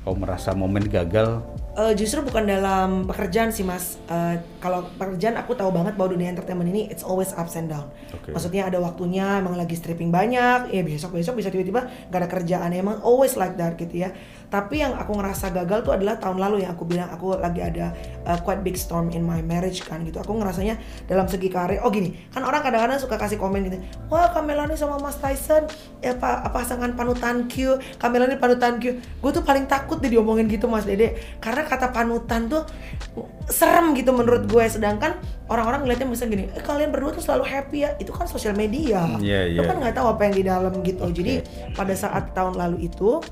kau merasa momen gagal Eh, justru bukan dalam pekerjaan sih mas. Eh, kalau pekerjaan aku tahu banget bahwa dunia entertainment ini it's always ups and down. Oke. Maksudnya ada waktunya emang lagi stripping banyak, ya besok besok bisa tiba-tiba gak ada kerjaan emang always like that gitu ya. Tapi yang aku ngerasa gagal tuh adalah tahun lalu yang aku bilang aku lagi ada uh, quite big storm in my marriage kan gitu. Aku ngerasanya dalam segi karir, oh gini, kan orang kadang-kadang suka kasih komen gitu, wah Kamelani sama Mas Tyson ya pak pasangan panutan Q, Kamelani panutan Q. Gue tuh paling takut deh diomongin gitu Mas Dede, karena kata panutan tuh serem gitu menurut gue. Sedangkan orang-orang ngeliatnya misalnya gini, eh, kalian berdua tuh selalu happy ya, itu kan sosial media. Iya, Lu iya. kan nggak tahu apa yang di dalam gitu. Oke. Jadi pada saat tahun lalu itu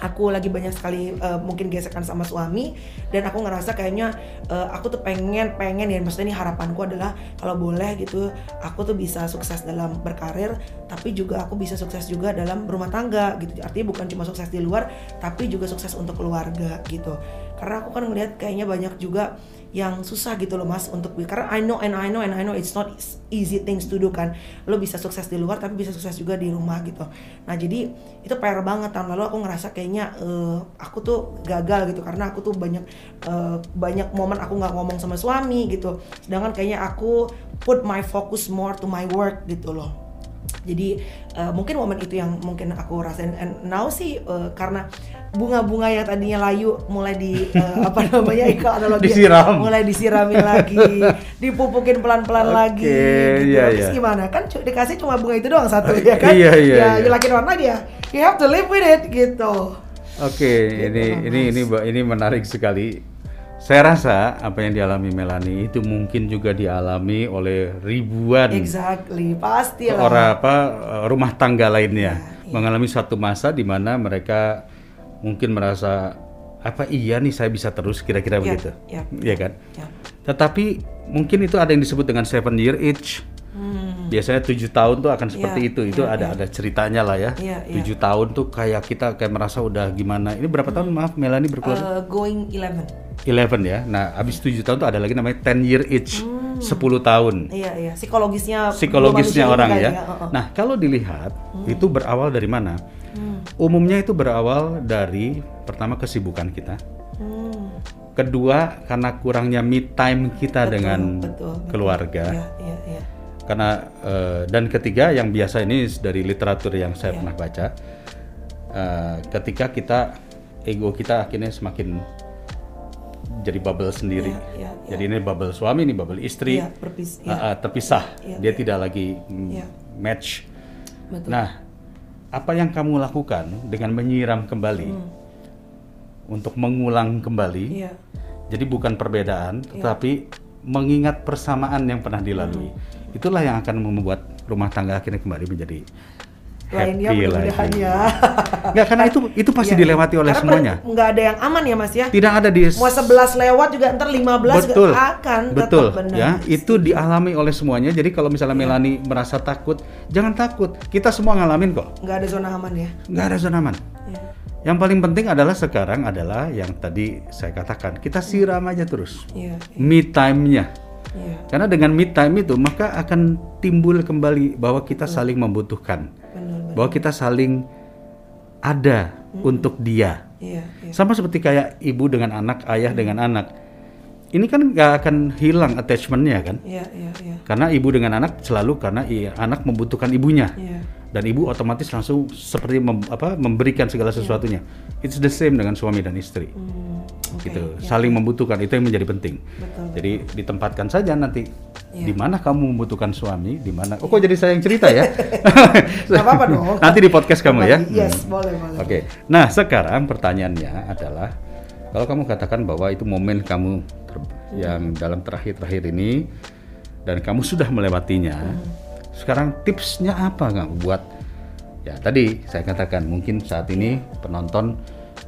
aku lagi banyak sekali uh, mungkin gesekan sama suami dan aku ngerasa kayaknya uh, aku tuh pengen pengen ya maksudnya ini harapanku adalah kalau boleh gitu aku tuh bisa sukses dalam berkarir tapi juga aku bisa sukses juga dalam rumah tangga gitu. Artinya bukan cuma sukses di luar tapi juga sukses untuk keluarga gitu. Karena aku kan ngelihat kayaknya banyak juga yang susah gitu loh mas untuk karena I know and I know and I know it's not easy things to do kan. Lo bisa sukses di luar tapi bisa sukses juga di rumah gitu. Nah jadi itu PR banget. Tahun lalu aku ngerasa kayaknya uh, aku tuh gagal gitu karena aku tuh banyak uh, banyak momen aku nggak ngomong sama suami gitu. Sedangkan kayaknya aku put my focus more to my work gitu loh jadi uh, mungkin momen itu yang mungkin aku rasain. And now sih uh, karena bunga-bunga yang tadinya layu mulai di uh, apa namanya ikut analogi disiram. mulai disiramin lagi dipupukin pelan-pelan okay, lagi gitu. iya, terus iya. gimana? Kan dikasih cuma bunga itu doang satu ya kan? Iya, iya, ya iya. lakin warna dia. You have to live with it gitu. Oke okay, gitu, ini ini ini ini menarik sekali saya rasa apa yang dialami Melani itu mungkin juga dialami oleh ribuan exactly pasti orang apa rumah tangga lainnya yeah, yeah. mengalami suatu masa di mana mereka mungkin merasa apa iya nih saya bisa terus kira-kira yeah, begitu, yeah, ya kan? Yeah. Tetapi mungkin itu ada yang disebut dengan seven year itch. Hmm. Biasanya tujuh tahun tuh akan seperti yeah, itu. Itu yeah, ada yeah. ada ceritanya lah ya. Yeah, yeah. Tujuh tahun tuh kayak kita kayak merasa udah gimana. Ini berapa hmm. tahun maaf Melanie berkeluarga? Uh, going eleven. Eleven ya. Nah, habis tujuh tahun tuh ada lagi namanya ten year itch. Hmm. 10 tahun. Iya, iya. Psikologisnya psikologisnya orang ya. ya. Uh -uh. Nah, kalau dilihat hmm. itu berawal dari mana? Umumnya itu berawal dari pertama kesibukan kita. Hmm. Kedua karena kurangnya me time kita betul, dengan betul, keluarga. Ya, ya, ya. Karena uh, dan ketiga yang biasa ini dari literatur yang saya ya. pernah baca, uh, ketika kita ego kita akhirnya semakin jadi bubble sendiri. Ya, ya, ya. Jadi ini bubble suami, ini bubble istri, berpis, ya. Uh, uh, terpisah. Ya, Dia ya. tidak lagi ya. match. Betul. Nah, apa yang kamu lakukan dengan menyiram kembali hmm. untuk mengulang kembali. Yeah. Jadi bukan perbedaan, yeah. tetapi mengingat persamaan yang pernah dilalui. Hmm. Itulah yang akan membuat rumah tangga akhirnya kembali menjadi lainnya lagi. Enggak karena itu itu pasti ya, dilewati oleh semuanya. Enggak ada yang aman ya Mas ya. Tidak ada di Mau 11 lewat juga ntar 15 betul, juga akan betul, benar. Ya, itu dialami oleh semuanya. Jadi kalau misalnya ya. Melani merasa takut, jangan takut. Kita semua ngalamin kok. Enggak ada zona aman ya. Enggak ada zona aman. Ya. Yang paling penting adalah sekarang adalah yang tadi saya katakan, kita siram aja terus. Ya, ya. Me time-nya. Ya. Karena dengan me time itu maka akan timbul kembali bahwa kita saling membutuhkan bahwa kita saling ada hmm. untuk dia. Iya, iya. Sama seperti kayak ibu dengan anak, ayah hmm. dengan anak. Ini kan nggak akan hilang attachmentnya kan? Iya, iya, iya. Karena ibu dengan anak selalu karena iya, anak membutuhkan ibunya. Iya. Dan ibu otomatis langsung seperti mem, apa, memberikan segala iya. sesuatunya. Iya. It's the same dengan suami dan istri. Hmm, okay, gitu, ya, saling membutuhkan itu yang menjadi penting. Betul, Jadi betul. ditempatkan saja nanti Ya. Di mana kamu membutuhkan suami? Di mana? Oh, kok jadi saya yang cerita ya? apa-apa dong. Nanti di podcast kamu ya. Yes, hmm. boleh, boleh. Oke. Okay. Nah, sekarang pertanyaannya adalah kalau kamu katakan bahwa itu momen kamu hmm. yang dalam terakhir-terakhir ini dan kamu sudah melewatinya. Hmm. Sekarang tipsnya apa nggak buat ya tadi saya katakan mungkin saat ini penonton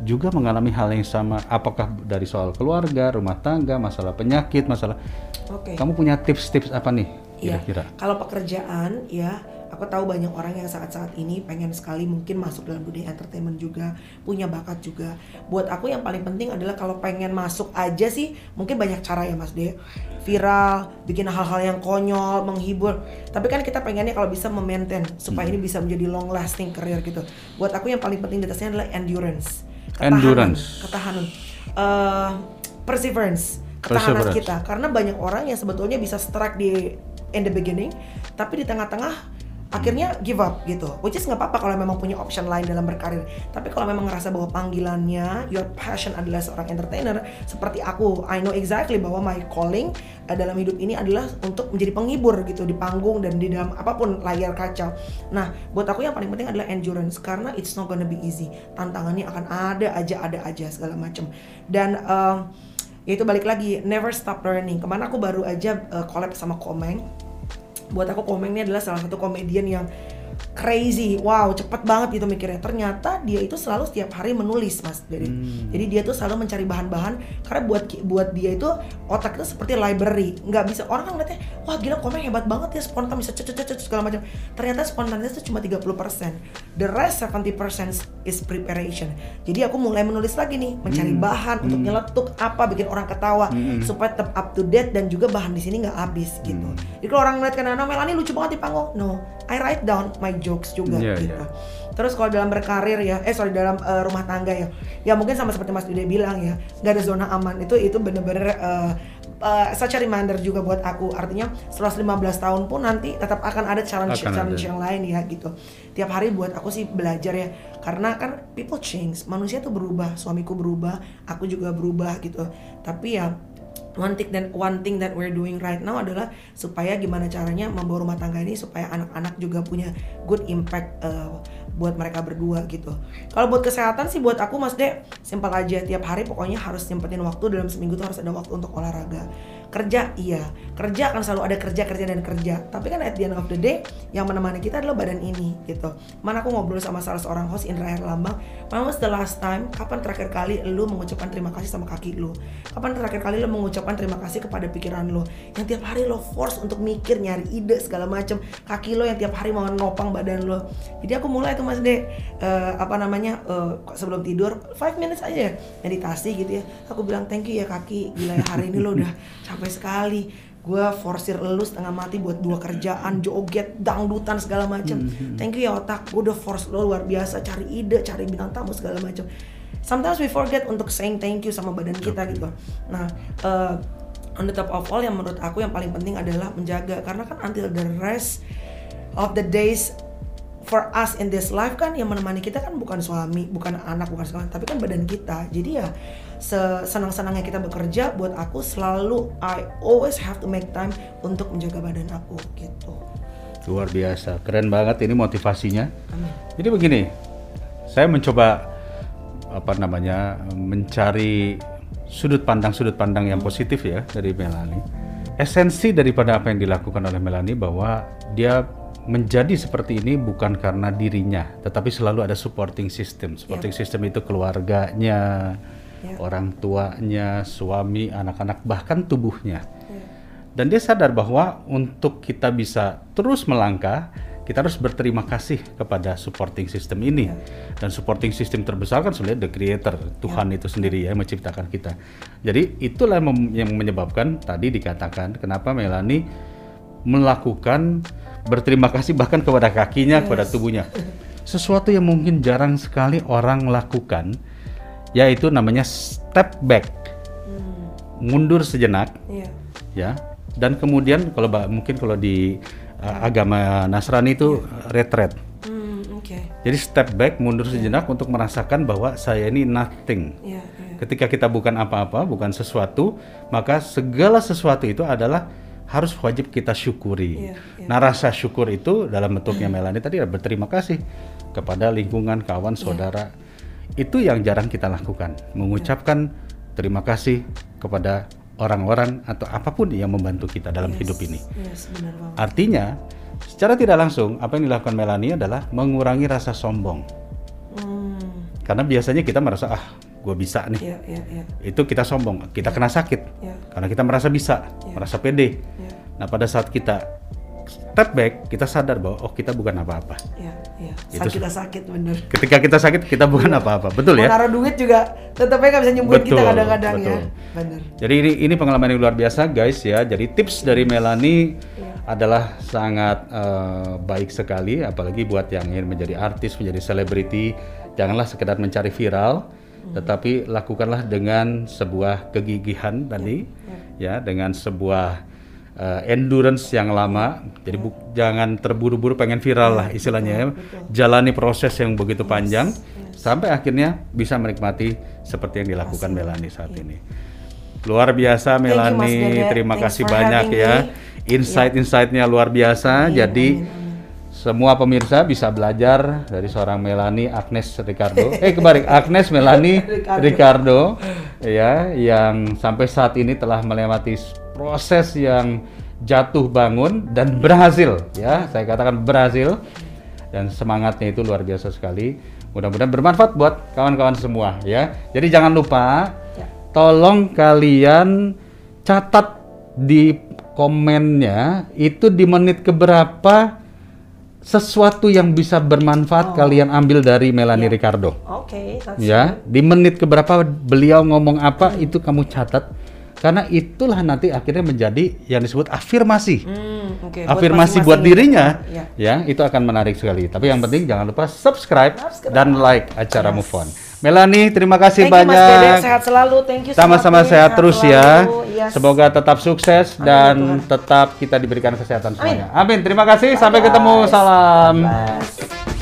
juga mengalami hal yang sama apakah dari soal keluarga, rumah tangga, masalah penyakit, masalah Oke. Okay. Kamu punya tips-tips apa nih iya. kira-kira? Ya, kalau pekerjaan ya, aku tahu banyak orang yang saat-saat ini pengen sekali mungkin masuk dalam dunia entertainment juga, punya bakat juga. Buat aku yang paling penting adalah kalau pengen masuk aja sih, mungkin banyak cara ya Mas De. Viral, bikin hal-hal yang konyol, menghibur. Tapi kan kita pengennya kalau bisa memaintain supaya hmm. ini bisa menjadi long lasting career gitu. Buat aku yang paling penting di atasnya adalah endurance. Ketahanan, endurance. Ketahanan. Uh, perseverance ketahanan kita karena banyak orang yang sebetulnya bisa strike di in the beginning tapi di tengah-tengah akhirnya give up gitu. Which is nggak apa-apa kalau memang punya option lain dalam berkarir. Tapi kalau memang ngerasa bahwa panggilannya your passion adalah seorang entertainer seperti aku I know exactly bahwa my calling uh, dalam hidup ini adalah untuk menjadi penghibur gitu di panggung dan di dalam apa pun layar kaca. Nah buat aku yang paling penting adalah endurance karena it's not gonna be easy. Tantangannya akan ada aja ada aja segala macam dan uh, yaitu balik lagi never stop learning. Ke mana aku baru aja uh, collab sama Komeng buat aku Komeng adalah salah satu komedian yang crazy, wow cepet banget gitu mikirnya. Ternyata dia itu selalu setiap hari menulis mas. Jadi, Hmm. jadi dia tuh selalu mencari bahan-bahan karena buat buat dia itu otak itu seperti library. Nggak bisa orang kan ngeliatnya, wah gila komen hebat banget ya spontan bisa cet cet cet segala macam. Ternyata spontanitas itu cuma 30%. The rest 70% is preparation. Jadi aku mulai menulis lagi nih, mencari Hmm. bahan untuk nyeletuk apa bikin orang ketawa supaya tetap up to date dan juga bahan di sini nggak habis gitu. Hmm. Jadi kalau orang ngeliat kan Nana Melani lucu banget di panggung, no, I write down my jokes juga Iya, gitu. iya. Terus kalau dalam berkarir ya, eh sorry dalam eh, rumah tangga ya, ya mungkin sama seperti Mas Dude bilang ya, nggak ada zona aman itu itu bener-bener eh, eh, such a reminder juga buat aku. Artinya setelah 15 tahun pun nanti tetap akan ada challenge Akan challenge ada. yang lain ya gitu. Tiap hari buat aku sih belajar ya, karena kan people change, manusia tuh berubah, suamiku berubah, aku juga berubah gitu. Tapi ya one thing that one thing that we're doing right now adalah supaya gimana caranya membawa rumah tangga ini supaya anak-anak juga punya good impact uh, buat mereka berdua gitu. Kalau buat kesehatan sih buat aku Mas De simpel aja tiap hari pokoknya harus nyempetin waktu dalam seminggu tuh harus ada waktu untuk olahraga. Kerja iya, kerja akan selalu ada kerja kerja dan kerja. Tapi kan at the end of the day yang menemani kita adalah badan ini gitu. Mana aku ngobrol sama salah seorang host Indra Herlambang, "When was the last time? Kapan terakhir kali lu mengucapkan terima kasih sama kaki lu? Kapan terakhir kali lu mengucapkan terima kasih kepada pikiran lu? Yang tiap hari lo force untuk mikir, nyari ide segala macam. Kaki lo yang tiap hari mau nopang badan lo. Jadi aku mulai tuh Mas De, eh, apa namanya eh, sebelum tidur 5 minutes aja meditasi gitu ya. Aku bilang thank you ya kaki, gila ya hari ini lo udah capek sekali. Gue forsir lu setengah mati buat dua kerjaan joget dangdutan segala macam thank you ya otak. Gue udah force lo luar biasa cari ide cari bintang tamu segala macam sometimes we forget untuk saying thank you sama badan kita gitu. Nah eh, on the top of all yang menurut aku yang paling penting adalah menjaga. Karena kan until the rest of the days for us in this life kan yang menemani kita kan bukan suami, bukan anak, bukan segala, tapi kan badan kita. Jadi ya senang-senangnya kita bekerja buat aku selalu I always have to make time untuk menjaga badan aku gitu. Luar biasa, keren banget ini motivasinya. Amin. Jadi begini, saya mencoba apa namanya mencari sudut pandang sudut pandang yang positif ya dari Melani. Esensi daripada apa yang dilakukan oleh Melani bahwa dia menjadi seperti ini bukan karena dirinya, tetapi selalu ada supporting system. Supporting system itu keluarganya, Ya. orang tuanya, suami, anak-anak, bahkan tubuhnya. Ya. Dan dia sadar bahwa untuk kita bisa terus melangkah, kita harus berterima kasih kepada supporting system ini. Dan supporting system terbesar kan sebenarnya the creator, Tuhan itu sendiri ya yang menciptakan kita. Jadi itulah yang menyebabkan tadi dikatakan kenapa Melani melakukan berterima kasih bahkan kepada kakinya, kepada tubuhnya. Sesuatu yang mungkin jarang sekali orang lakukan yaitu namanya step back. Mundur sejenak Iya. ya dan kemudian kalau mungkin kalau di uh, agama Nasrani itu retreat Hmm, oke. jadi step back mundur sejenak untuk merasakan bahwa saya ini nothing Iya, iya. ketika kita bukan apa-apa bukan sesuatu maka segala sesuatu itu adalah harus wajib kita syukuri iya. Nah rasa syukur itu dalam bentuknya Melani tadi adalah berterima kasih kepada lingkungan kawan saudara itu yang jarang kita lakukan mengucapkan terima kasih kepada orang-orang atau apa pun yang membantu kita dalam Yes, hidup ini Yes, benar banget. Artinya, secara tidak langsung apa yang dilakukan Melanie adalah mengurangi rasa sombong. Hmm, Karena biasanya kita merasa ah, gue bisa nih. iya, iya, iya. Itu kita sombong, kita kena sakit. Iya. Karena kita merasa bisa, Iya. merasa pede. Iya. Nah, pada saat kita step back, kita sadar bahwa oh kita bukan apa-apa. Iya, iya. Saat kita sakit bener. Ketika kita sakit, kita bukan apa-apa. Betul Mau ya? naruh duit juga tetapnya nggak bisa nyembuhin kita kadang-kadang ya. Bener. Jadi ini ini pengalaman yang luar biasa guys ya. Jadi tips dari Melani Iya. adalah sangat eh, baik sekali apalagi buat yang ingin menjadi artis, menjadi selebriti. Janganlah sekedar mencari viral, Hmm. tetapi lakukanlah dengan sebuah kegigihan tadi Iya. ya, dengan sebuah eh, endurance yang lama. Jadi bu- jangan terburu-buru pengen viral lah istilahnya ya. Jalani proses yang begitu panjang sampai akhirnya bisa menikmati seperti yang dilakukan Melani saat ini. Luar biasa Melani, terima Thanks kasih banyak ya. Insight-insightnya luar biasa. Amin, Jadi amin, amin. semua pemirsa bisa belajar dari seorang Melani Agnes Ricardo. eh kebalik Agnes Melani Ricardo. Ricardo ya yang sampai saat ini telah melewati proses yang jatuh bangun dan berhasil ya. Saya katakan berhasil dan semangatnya itu luar biasa sekali. Mudah-mudahan bermanfaat buat kawan-kawan semua ya. Jadi jangan lupa Ya. tolong kalian catat di komennya itu di menit keberapa sesuatu yang bisa bermanfaat kalian ambil dari Melanie Ricardo. Oke, that's Ya, di menit keberapa beliau ngomong apa itu kamu catat karena itulah nanti akhirnya menjadi yang disebut afirmasi. Hmm, oke. afirmasi masing-masing buat gitu. dirinya Ya. ya itu akan menarik sekali. Tapi yang penting jangan lupa subscribe, dan like acara Move On. Melanie, terima kasih Thank you, Mas Dede. banyak. Sehat selalu. Thank you Sama-sama sehat Dede. terus selalu. ya. Yes. Semoga tetap sukses Amin, dan ya Tuhan. tetap kita diberikan kesehatan semuanya. Amin. Terima kasih. Sampai ketemu. Salam. Bye.